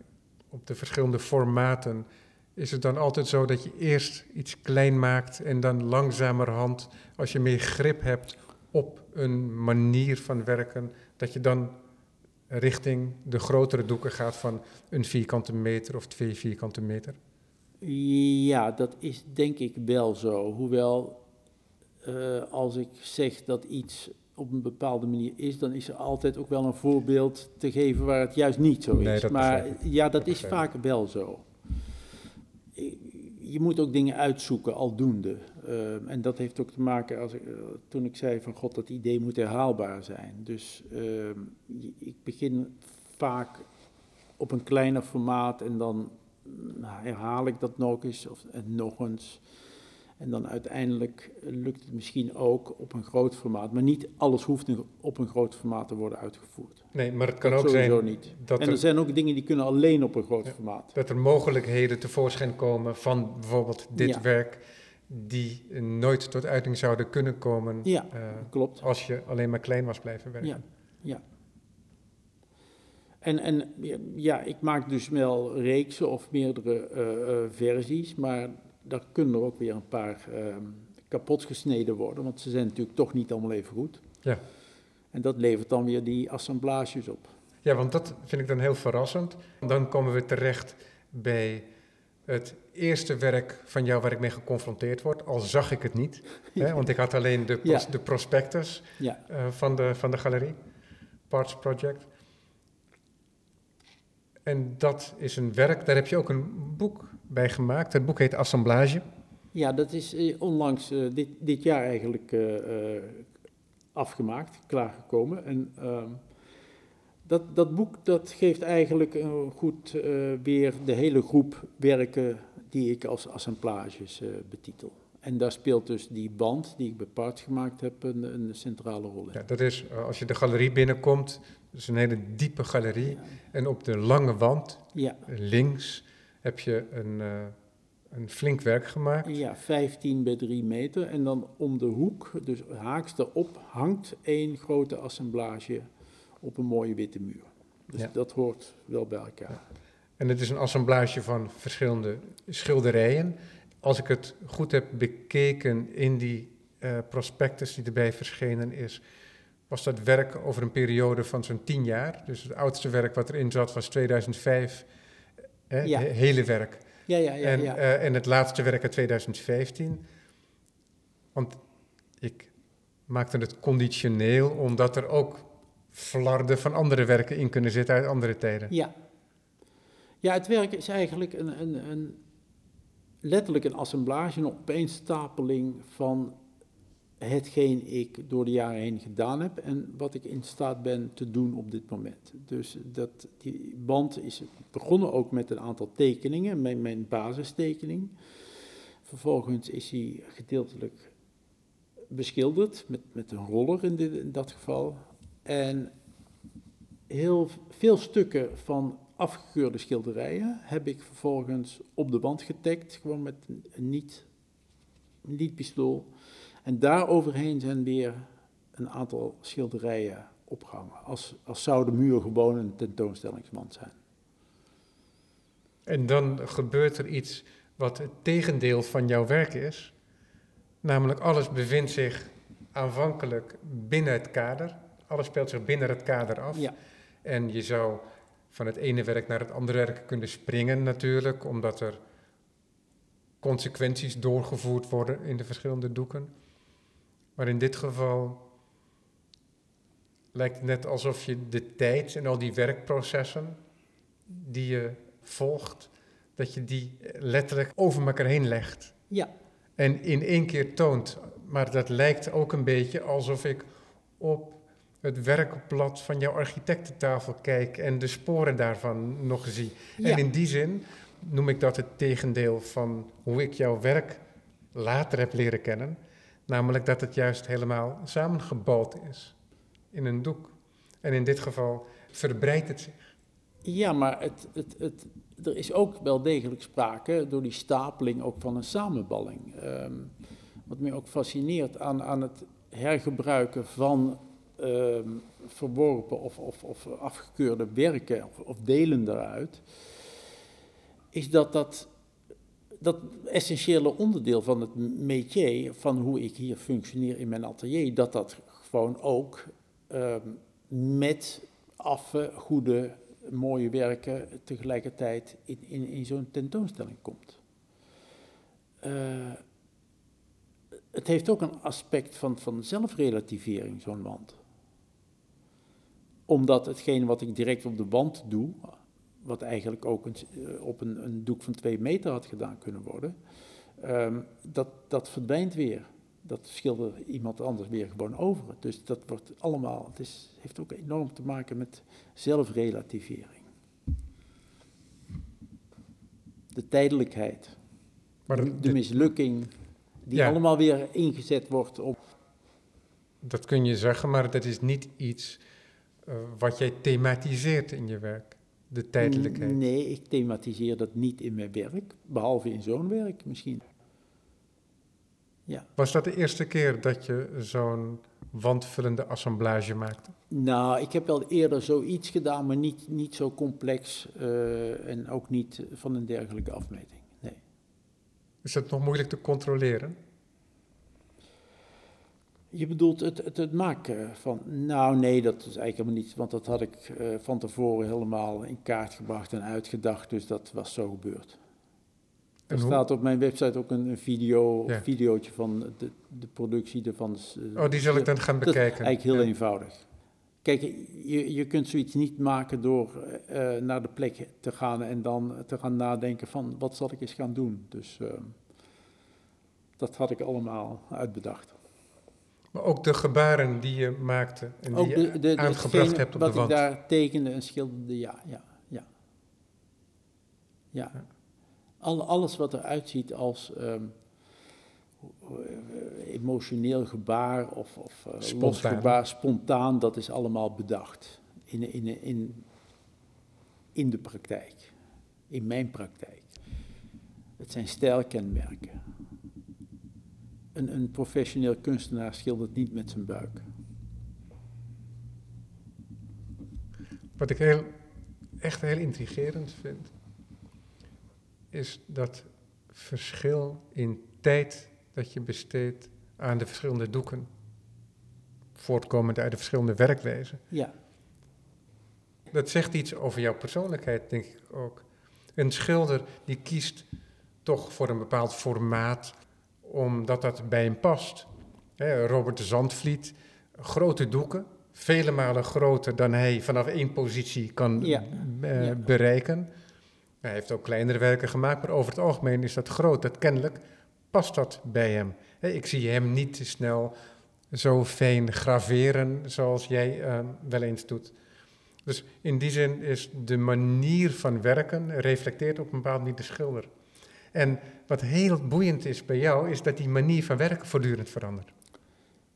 op de verschillende formaten is het dan altijd zo dat je eerst iets klein maakt en dan langzamerhand, als je meer grip hebt op een manier van werken, dat je dan richting de grotere doeken gaat van een vierkante meter of twee vierkante meter? Ja, dat is denk ik wel zo. Hoewel, uh, als ik zeg dat iets op een bepaalde manier is, dan is er altijd ook wel een voorbeeld te geven waar het juist niet zo is. Nee, maar ja, dat, dat is vaak wel zo. Je moet ook dingen uitzoeken, aldoende. Uh, en dat heeft ook te maken, als ik, uh, toen ik zei van god, dat idee moet herhaalbaar zijn. Dus ik begin vaak op een kleiner formaat en dan nou, herhaal ik dat nog eens of, en nog eens. En dan uiteindelijk lukt het misschien ook op een groot formaat. Maar niet alles hoeft op een groot formaat te worden uitgevoerd. Nee, maar het kan dat ook zijn... niet. Dat en er, er, zijn ook dingen die kunnen alleen op een groot ja, formaat. Dat er mogelijkheden tevoorschijn komen van bijvoorbeeld dit ja. werk... die nooit tot uiting zouden kunnen komen... Ja, uh, klopt. Als je alleen maar klein was blijven werken. Ja, ja. En, en ja, ik maak dus wel reeksen of meerdere uh, uh, versies, maar daar kunnen er ook weer een paar uh, kapot gesneden worden, want ze zijn natuurlijk toch niet allemaal even goed. Ja. En dat levert dan weer die assemblages op. Ja, want dat vind ik dan heel verrassend. Dan komen we terecht bij het eerste werk van jou waar ik mee geconfronteerd word, al zag ik het niet. Hè, want ik had alleen de, pros- Ja. de prospectus Ja, eh, van, de, van de galerie, Parts Project. En dat is een werk, daar heb je ook een boek bij gemaakt. Het boek heet Assemblage. ja dat is eh, onlangs eh, dit, dit jaar eigenlijk eh, afgemaakt, klaargekomen. En ehm, dat, dat boek dat geeft eigenlijk goed weer de hele groep werken die ik als assemblages betitel. En daar speelt dus die band die ik Parts gemaakt heb een, een centrale rol in. Ja, dat is, als je de galerie binnenkomt, dat is een hele diepe galerie. Ja. En op de lange wand, Ja, links, heb je een, eh, een flink werk gemaakt. ja, 15 bij 3 meter. En dan om de hoek, dus haaks erop, hangt één grote assemblage op een mooie witte muur. Dus Ja. dat hoort wel bij elkaar. En het is een assemblage van verschillende schilderijen. Als ik het goed heb bekeken in die eh, prospectus die erbij verschenen is, was dat werk over een periode van zo'n tien jaar. Dus het oudste werk wat erin zat was 2005, Ja. het hele werk. Ja, ja, ja. en, ja. eh, en het laatste werk uit 2015. Want ik maakte het conditioneel omdat er ook flarden van andere werken in kunnen zitten uit andere tijden. Ja. Ja, het werk is eigenlijk een, een, een, letterlijk een assemblage, een opeenstapeling van hetgeen ik door de jaren heen gedaan heb en wat ik in staat ben te doen op dit moment. Dus dat, die band is begonnen ook met een aantal tekeningen, mijn, mijn basistekening. Vervolgens is hij gedeeltelijk beschilderd met, met een roller in, dit, in dat geval. En heel veel stukken van afgekeurde schilderijen heb ik vervolgens op de wand getagd, gewoon met een, niet, een niet-pistool. En daar overheen zijn weer een aantal schilderijen opgehangen, als, als zou de muur gewoon een tentoonstellingswand zijn. En dan gebeurt er iets wat het tegendeel van jouw werk is. Namelijk alles bevindt zich aanvankelijk binnen het kader. Alles speelt zich binnen het kader af. Ja, En je zou van het ene werk naar het andere werk kunnen springen natuurlijk, omdat er consequenties doorgevoerd worden in de verschillende doeken. Maar in dit geval lijkt het net alsof je de tijd en al die werkprocessen die je volgt, dat je die letterlijk over elkaar heen legt. ja, En in één keer toont. Maar dat lijkt ook een beetje alsof ik op het werkblad van jouw architectentafel kijk en de sporen daarvan nog zie. ja. En in die zin noem ik dat het tegendeel van hoe ik jouw werk later heb leren kennen. Namelijk dat het juist helemaal samengebald is in een doek. En in dit geval verbreidt het zich. Ja, maar het, het, het, er is ook wel degelijk sprake door die stapeling ook van een samenballing. Ehm, wat mij ook fascineert aan, aan het hergebruiken van ehm, verworpen of, of, of afgekeurde werken of delen daaruit, is dat dat dat essentiële onderdeel van het métier, van hoe ik hier functioneer in mijn atelier, dat dat gewoon ook ehm, met affe, goede, mooie werken tegelijkertijd in, in, in zo'n tentoonstelling komt. Eh, het heeft ook een aspect van, van zelfrelativering, zo'n wand. Omdat hetgeen wat ik direct op de wand doe, wat eigenlijk ook een, eh, op een, een doek van twee meter had gedaan kunnen worden, ehm, dat, dat verdwijnt weer. Dat schildert iemand anders weer gewoon over. Dus dat wordt allemaal, het is, heeft ook enorm te maken met zelfrelativering. De tijdelijkheid, Maar de, mislukking, die Ja. allemaal weer ingezet wordt op. dat kun je zeggen, maar dat is niet iets eh, wat jij thematiseert in je werk. De tijdelijkheid. Nee, ik thematiseer dat niet in mijn werk, behalve in zo'n werk misschien. Ja. Was dat de eerste keer dat je zo'n wandvullende assemblage maakte? Nou, ik heb wel eerder zoiets gedaan, maar niet, niet zo complex eh, en ook niet van een dergelijke afmeting. Nee. Is dat nog moeilijk te controleren? Je bedoelt het, het, het maken van. Nou, nee, dat is eigenlijk helemaal niet. Want dat had ik uh, van tevoren helemaal in kaart gebracht en uitgedacht. Dus dat was zo gebeurd. Er staat op mijn website ook een, een video, ja. videootje van de, de productie ervan. Uh, oh, die zal ik dan gaan bekijken. eigenlijk heel ja. eenvoudig. Kijk, je, je kunt zoiets niet maken door uh, naar de plek te gaan en dan te gaan nadenken van wat zal ik eens gaan doen. Dus uh, dat had ik allemaal uitbedacht. Maar ook de gebaren die je maakte en ook die de, de, je aangebracht hebt op de wand. Wat ik daar tekende en schilderde, ja, ja, ja. Ja. ja. Al, alles wat eruit ziet als um, emotioneel gebaar of, of uh, spontaan. gebaar, spontaan, dat is allemaal bedacht in, in, in, in de praktijk, in mijn praktijk. Het zijn stijlkenmerken. Een, een professioneel kunstenaar schildert niet met zijn buik. Wat ik heel, echt heel intrigerend vind, is dat verschil in tijd dat je besteedt aan de verschillende doeken, voortkomend uit de verschillende werkwijzen. Ja. Dat zegt iets over jouw persoonlijkheid, denk ik ook. Een schilder die kiest toch voor een bepaald formaat, omdat dat bij hem past. Robert de Zandvliet, grote doeken, vele malen groter dan hij vanaf één positie kan ja. Uh, bereiken. Hij heeft ook kleinere werken gemaakt, maar over het algemeen is dat groot. Dat kennelijk past dat bij hem. Ik zie hem niet te snel zo fijn graveren zoals jij uh, wel eens doet. Dus in die zin is de manier van werken reflecteert op een bepaald manier de schilder. En wat heel boeiend is bij jou, is dat die manier van werken voortdurend verandert.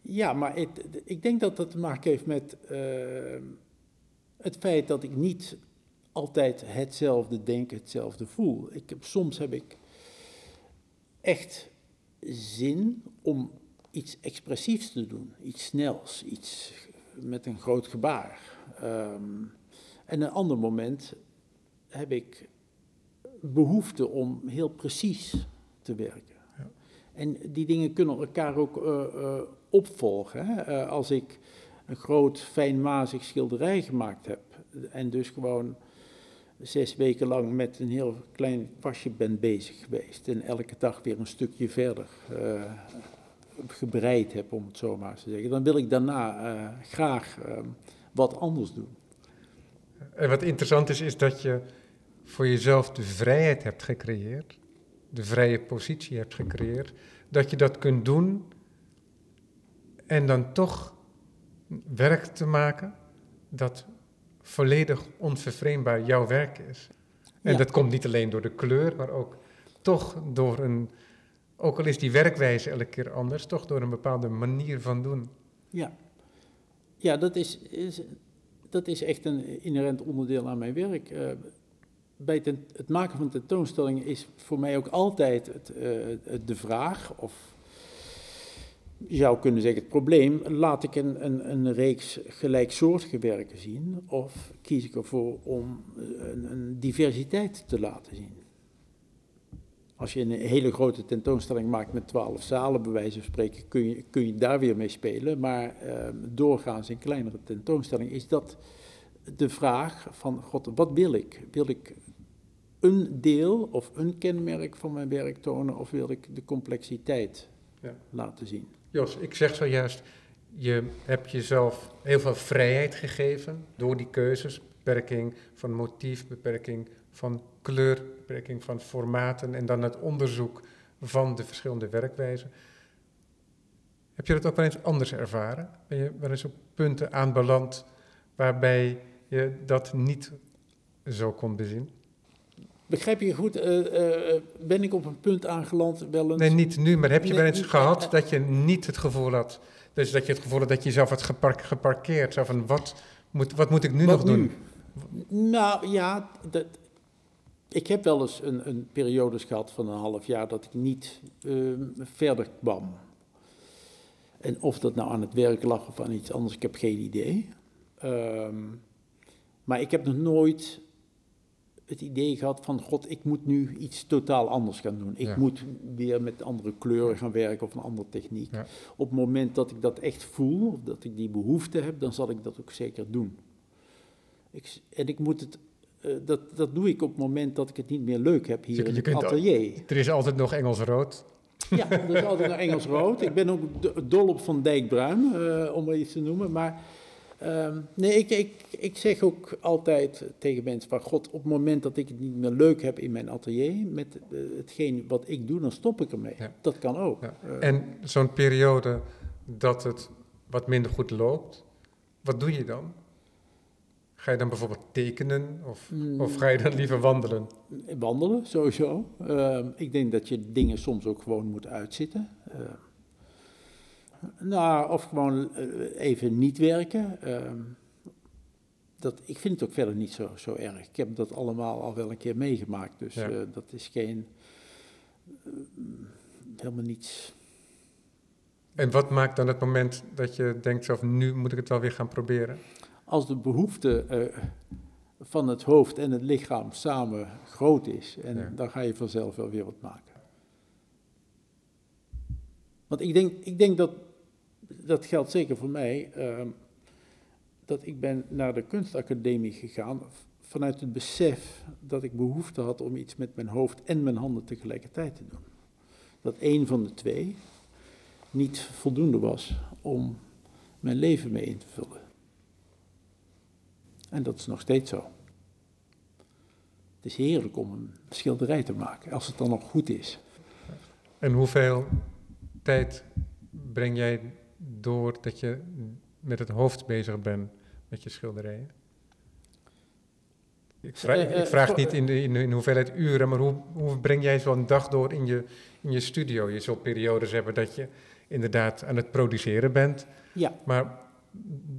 Ja, maar het, ik denk dat dat te maken heeft met uh, het feit dat ik niet altijd hetzelfde denk, hetzelfde voel. Ik soms heb ik echt zin om iets expressiefs te doen, iets snels, iets met een groot gebaar. Um, en een ander moment heb ik behoefte om heel precies te werken. Ja. En die dingen kunnen elkaar ook uh, uh, opvolgen. Hè? Uh, als ik een groot, fijnmazig schilderij gemaakt heb en dus gewoon zes weken lang met een heel klein kwastje ben bezig geweest. En elke dag weer een stukje verder gebreid heb, om het zo maar te zeggen. Dan wil ik daarna graag uh, wat anders doen. En wat interessant is, is dat je voor jezelf de vrijheid hebt gecreëerd. De vrije positie hebt gecreëerd. Dat je dat kunt doen en dan toch werk te maken dat volledig onvervreemdbaar jouw werk is. En dat komt niet alleen door de kleur, maar ook toch door een, ook al is die werkwijze elke keer anders, toch door een bepaalde manier van doen. Ja, ja dat, is, is dat is echt een inherent onderdeel aan mijn werk. Uh, bij het maken van tentoonstellingen is voor mij ook altijd het, uh, de vraag of je zou kunnen zeggen, het probleem, laat ik een, een, een reeks gelijksoortige werken zien of kies ik ervoor om een, een, diversiteit te laten zien? Als je een hele grote tentoonstelling maakt met twaalf zalen, bij wijze van spreken, kun je, kun je daar weer mee spelen. Maar uh, doorgaans in kleinere tentoonstellingen is dat de vraag van, god, wat wil ik? Wil ik een deel of een kenmerk van mijn werk tonen of wil ik de complexiteit ja. laten zien? Jos, ik zeg zojuist, je hebt jezelf heel veel vrijheid gegeven door die keuzes. Beperking van motief, beperking van kleur, beperking van formaten en dan het onderzoek van de verschillende werkwijzen. Heb je dat ook wel eens anders ervaren? Ben je wel eens op punten aanbeland waarbij je dat niet zo kon bezien? Begrijp je goed, uh, uh, ben ik op een punt aangeland wel eens... Nee, niet nu, maar heb je wel eens gehad dat je niet het gevoel had... Dus dat je het gevoel had dat je jezelf had gepark, geparkeerd. Zo van, wat moet, wat moet ik nu wat nog nu? doen? Nou ja, dat, ik heb wel eens een, een periode gehad van een half jaar dat ik niet uh, verder kwam. En of dat nou aan het werk lag of aan iets anders, ik heb geen idee. Um, maar ik heb nog nooit het idee gehad van, god, ik moet nu iets totaal anders gaan doen. Ik Ja. moet weer met andere kleuren gaan werken of een andere techniek. Ja. Op het moment dat ik dat echt voel, of dat ik die behoefte heb, dan zal ik dat ook zeker doen. Ik, en ik moet het, eh, dat, dat doe ik op het moment dat ik het niet meer leuk heb hier Je- in je het atelier. Er is altijd nog Engels rood. Ja, dat is altijd naar Engels rood. Ik ben ook do- dol op Van Dijk Bruin, eh, om maar iets te noemen. Maar ehm, nee, ik, ik, ik zeg ook altijd tegen mensen van... God, op het moment dat ik het niet meer leuk heb in mijn atelier... met eh, hetgeen wat ik doe, dan stop ik ermee. Ja. Dat kan ook. Ja. Eh, En zo'n periode dat het wat minder goed loopt, wat doe je dan? Ga je dan bijvoorbeeld tekenen of, mm, of ga je dan liever wandelen? Wandelen, sowieso. Ehm, ik denk dat je dingen soms ook gewoon moet uitzitten. Nou, of gewoon eh, even niet werken. Ehm, dat, ik vind het ook verder niet zo, zo erg. Ik heb dat allemaal al wel een keer meegemaakt. Dus Ja. eh, dat is geen... eh, helemaal niets... En wat maakt dan het moment dat je denkt zelf, nu moet ik het wel weer gaan proberen? Als de behoefte eh, van het hoofd en het lichaam samen groot is... en Ja. dan ga je vanzelf wel weer wat maken. Want ik denk, ik denk dat, dat geldt zeker voor mij, ehm, dat ik ben naar de kunstacademie gegaan vanuit het besef dat ik behoefte had om iets met mijn hoofd en mijn handen tegelijkertijd te doen. Dat één van de twee niet voldoende was om mijn leven mee in te vullen. En dat is nog steeds zo. Het is heerlijk om een schilderij te maken, als het dan nog goed is. En hoeveel tijd breng jij door dat je met het hoofd bezig bent met je schilderijen? Ik vraag, Eh, eh, ik vraag niet in, de, in, hoeveelheid uren, maar hoe, hoe breng jij zo'n dag door in je, in je studio? Je zult periodes hebben dat je inderdaad aan het produceren bent, Ja, maar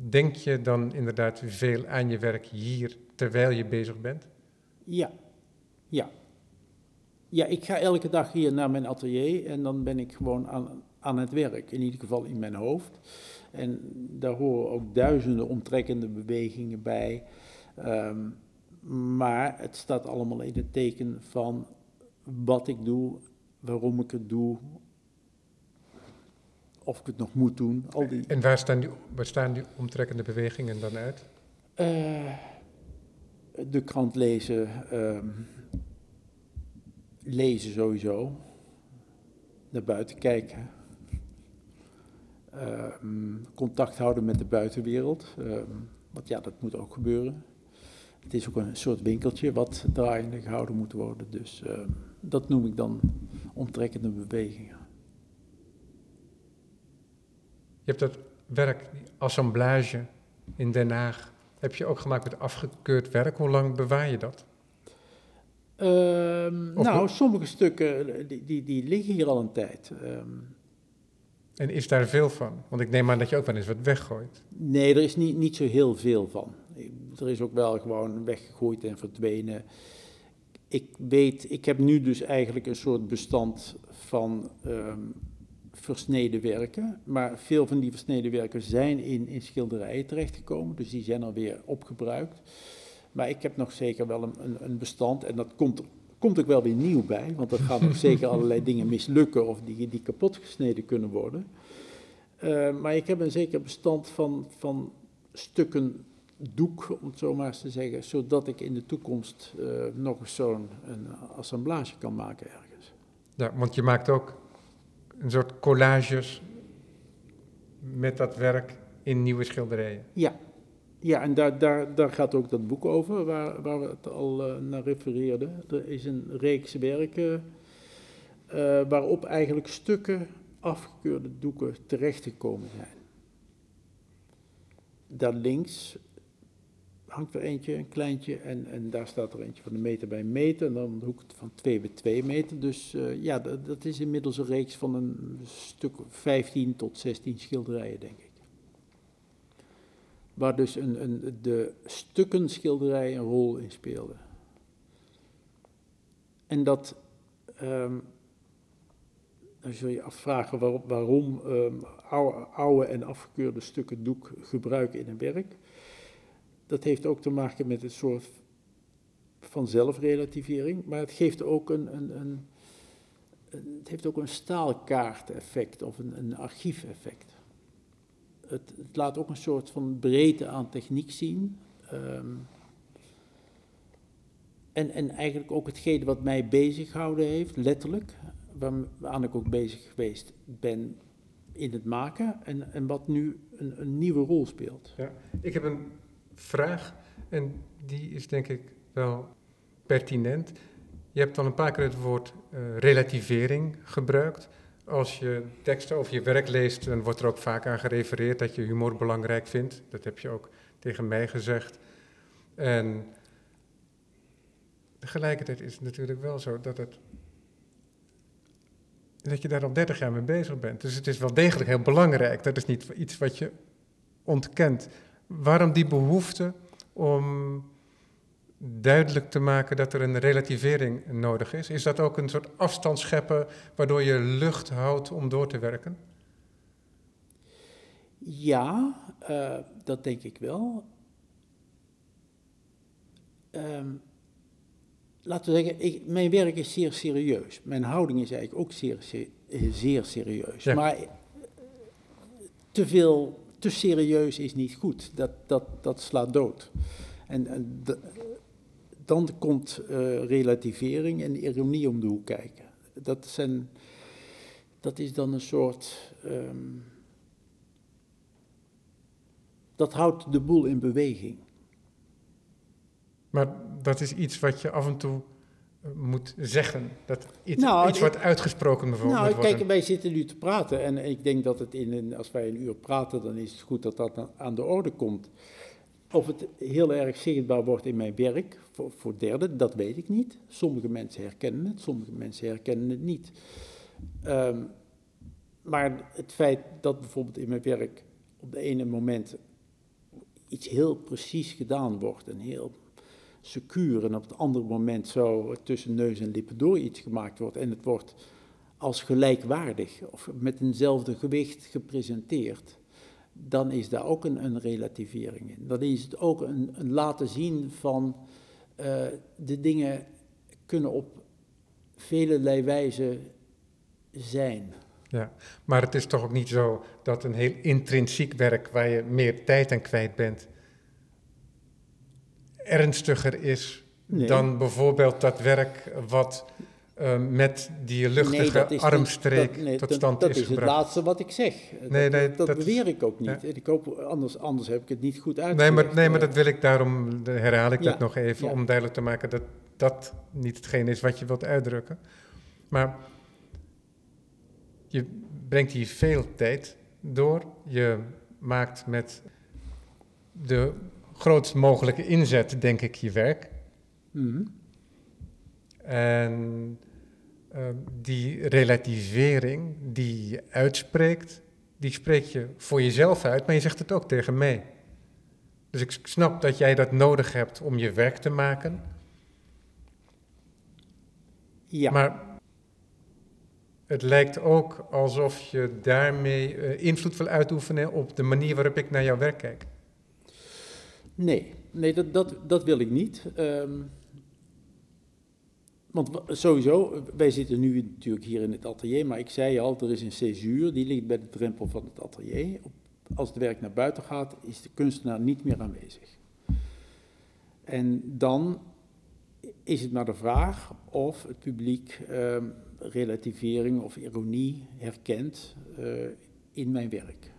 denk je dan inderdaad veel aan je werk hier terwijl je bezig bent? ja, ja. Ja, ik ga elke dag hier naar mijn atelier en dan ben ik gewoon aan, aan het werk, in ieder geval in mijn hoofd. En daar horen ook duizenden omtrekkende bewegingen bij. Ehm, maar het staat allemaal in het teken van wat ik doe, waarom ik het doe, of ik het nog moet doen. Al die, En waar staan die, waar staan die omtrekkende bewegingen dan uit? Eh, de krant lezen, ehm, lezen sowieso, naar buiten kijken, contact houden met de buitenwereld, ehm, want ja, dat moet ook gebeuren. Het is ook een soort winkeltje wat draaiende gehouden moet worden, dus ehm, dat noem ik dan omtrekkende bewegingen. Je hebt dat werk, die assemblage in Den Haag, heb je ook gemaakt met afgekeurd werk. Hoe lang bewaar je dat? Ehm, nou, sommige stukken eh, die, die, die liggen hier al een tijd. Ehm, En is daar veel van? Want ik neem aan dat je ook wel eens wat weggooit. Nee, er is niet, niet zo heel veel van. Er is ook wel gewoon weggegooid en verdwenen. Ik weet, ik heb nu dus eigenlijk een soort bestand van ehm, versneden werken. Maar veel van die versneden werken zijn in, in schilderijen terechtgekomen, dus die zijn alweer opgebruikt. Maar ik heb nog zeker wel een, een, een bestand en dat komt, komt ook wel weer nieuw bij, want er gaan nog zeker allerlei dingen mislukken of die, die kapot gesneden kunnen worden. Uh, maar ik heb een zeker bestand van, van stukken doek, om het zo maar eens te zeggen, zodat ik in de toekomst uh, nog eens zo'n een assemblage kan maken ergens. Ja, want je maakt ook een soort collages met dat werk in nieuwe schilderijen. Ja, ja en daar, daar, gaat ook dat boek over, waar, waar we het al uh, naar refereerden. Er is een reeks werken uh, waarop eigenlijk stukken afgekeurde doeken terechtgekomen zijn. Daar links hangt er eentje, een kleintje, en, en daar staat er eentje van een meter bij een meter, en dan de hoek van 2 bij 2 meter. Dus uh, ja, dat, dat, is inmiddels een reeks van een stuk 15 tot 16 schilderijen, denk ik. Waar dus een, een, de stukken schilderij een rol in speelden. En dat, um, dan zul je afvragen waarom, um, oude, en afgekeurde stukken doek gebruiken in een werk. Dat heeft ook te maken met het soort van zelfrelativering, maar het geeft ook een, een, een, het heeft ook een staalkaart-effect of een, een archiefeffect. Het, laat ook een soort van breedte aan techniek zien. Ehm, en, en eigenlijk ook hetgene wat mij bezig gehouden heeft, letterlijk, waaraan ik ook bezig geweest ben in het maken en, en wat nu een, een nieuwe rol speelt. Ja, ik heb een vraag en die is denk ik wel pertinent. Je hebt al een paar keer het woord uh, relativering gebruikt. Als je teksten over je werk leest, dan wordt er ook vaak aan gerefereerd dat je humor belangrijk vindt. Dat heb je ook tegen mij gezegd. En tegelijkertijd is het natuurlijk wel zo dat, het, dat je daar al 30 jaar mee bezig bent. Dus het is wel degelijk heel belangrijk. Dat is niet iets wat je ontkent. Waarom die behoefte om duidelijk te maken dat er een relativering nodig is? Is dat ook een soort afstand scheppen waardoor je lucht houdt om door te werken? Ja, uh, dat denk ik wel. Um, laten we zeggen, ik, mijn werk is zeer serieus. Mijn houding is eigenlijk ook zeer, zeer serieus. Ja. Maar te veel, te serieus is niet goed. Dat, dat, dat slaat dood. En, en dan komt uh, relativering en ironie om de hoek kijken. Dat, zijn, dat is dan een soort. Um, dat houdt de boel in beweging. Maar dat is iets wat je af en toe eh, moet zeggen. Dat iets, nou, iets wat uitgesproken bijvoorbeeld nou, wordt. Kijk, wij zitten nu te praten en ik denk dat het in een, als wij een uur praten, dan is het goed dat dat aan de orde komt. Of het heel erg zichtbaar wordt in mijn werk, voor, voor derden, dat weet ik niet. Sommige mensen herkennen het, sommige mensen herkennen het niet. Um, maar het feit dat bijvoorbeeld in mijn werk op de ene moment iets heel precies gedaan wordt en heel secuur en op het andere moment zo tussen neus en lippen door iets gemaakt wordt en het wordt als gelijkwaardig of met eenzelfde gewicht gepresenteerd, dan is daar ook een, een relativering in. Dan is het ook een, een laten zien van uh, de dingen kunnen op vele wijze zijn. Ja, maar het is toch ook niet zo dat een heel intrinsiek werk waar je meer tijd aan kwijt bent, ernstiger is dan bijvoorbeeld dat werk wat uh, met die luchtige nee, armstreek nee, tot stand dat, is, dat is gebracht. het laatste wat ik zeg. Nee, dat, dat, beweer ik ook niet. Ja. Ik hoop, anders, anders heb ik het niet goed uitgelegd. Nee, maar, nee, maar dat wil ik, daarom herhaal ik ja. dat nog even, ja. om duidelijk te maken dat dat niet hetgeen is wat je wilt uitdrukken. Maar je brengt hier veel tijd door. Je maakt met de grootst mogelijke inzet, denk ik, je werk. Mm. En uh, die relativering die je uitspreekt, die spreek je voor jezelf uit, maar je zegt het ook tegen mij. Dus ik snap dat jij dat nodig hebt om je werk te maken. Ja. Maar het lijkt ook alsof je daarmee uh, invloed wil uitoefenen op de manier waarop ik naar jouw werk kijk. Nee, nee dat, dat, dat wil ik niet. Um, want sowieso, wij zitten nu natuurlijk hier in het atelier, maar ik zei al, er is een césuur, die ligt bij de drempel van het atelier. Als het werk naar buiten gaat, is de kunstenaar niet meer aanwezig. En dan is het maar de vraag of het publiek uh, relativering of ironie herkent uh, in mijn werk.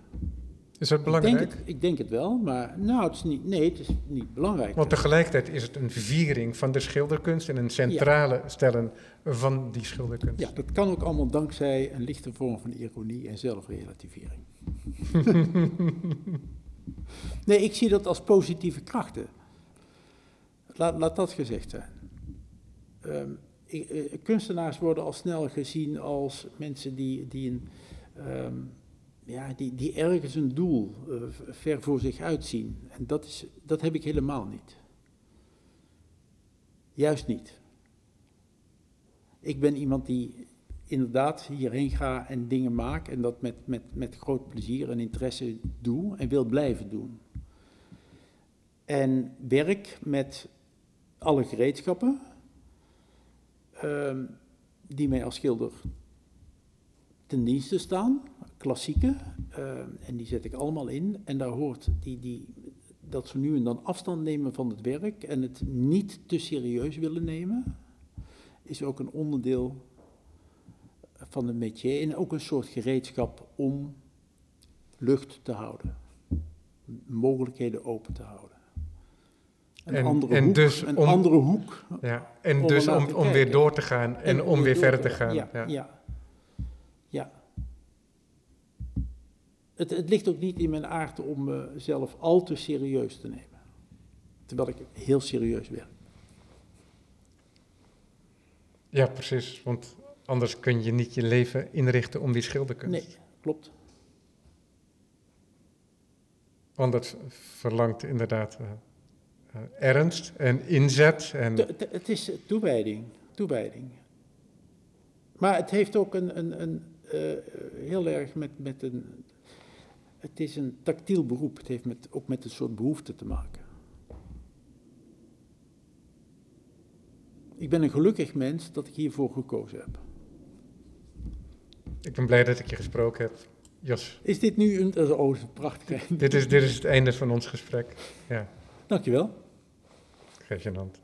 Is dat belangrijk? Ik denk, het, ik denk het wel, maar nou, het is niet, nee, het is niet belangrijk. Want tegelijkertijd is het een viering van de schilderkunst en een centrale ja. stellen van die schilderkunst. Ja, dat kan ook allemaal dankzij een lichte vorm van ironie en zelfrelativering. nee, ik zie dat als positieve krachten. Laat, laat dat gezegd zijn. Um, ik, uh, kunstenaars worden al snel gezien als mensen die, die een... Um, ja, die, die ergens een doel uh, ver voor zich uitzien. En dat, is, dat heb ik helemaal niet. Juist niet. Ik ben iemand die inderdaad hierheen ga en dingen maak en dat met, met, met groot plezier en interesse doe en wil blijven doen. En werk met alle gereedschappen ehm, die mij als schilder ten dienste staan, klassieke, ehm, en die zet ik allemaal in. En daar hoort die, die, dat ze nu en dan afstand nemen van het werk en het niet te serieus willen nemen, is ook een onderdeel van het métier en ook een soort gereedschap om lucht te houden, mogelijkheden open te houden. Een En- andere en hoek, dus een om- andere hoek. Ja, en Om dus om, om weer door te gaan en, om weer verder te gaan. Ja. ja. Het, het ligt ook niet in mijn aard om mezelf al te serieus te nemen. Terwijl ik heel serieus werk. Ja, precies. Want anders kun je niet je leven inrichten om die schilderkunst. Nee, klopt. Want dat verlangt inderdaad eh, eh, ernst en inzet. En, Het is toewijding, toewijding. Maar het heeft ook een, een, een eh, heel erg met, met een. Het is een tactiel beroep. Het heeft met, ook met een soort behoefte te maken. Ik ben een gelukkig mens dat ik hiervoor gekozen heb. ik ben blij dat ik je gesproken heb. Jos, Is dit nu een. Oh, dat is een prachtig. dit is, dit is het einde van ons gesprek. Ja, Dankjewel. geef je een hand.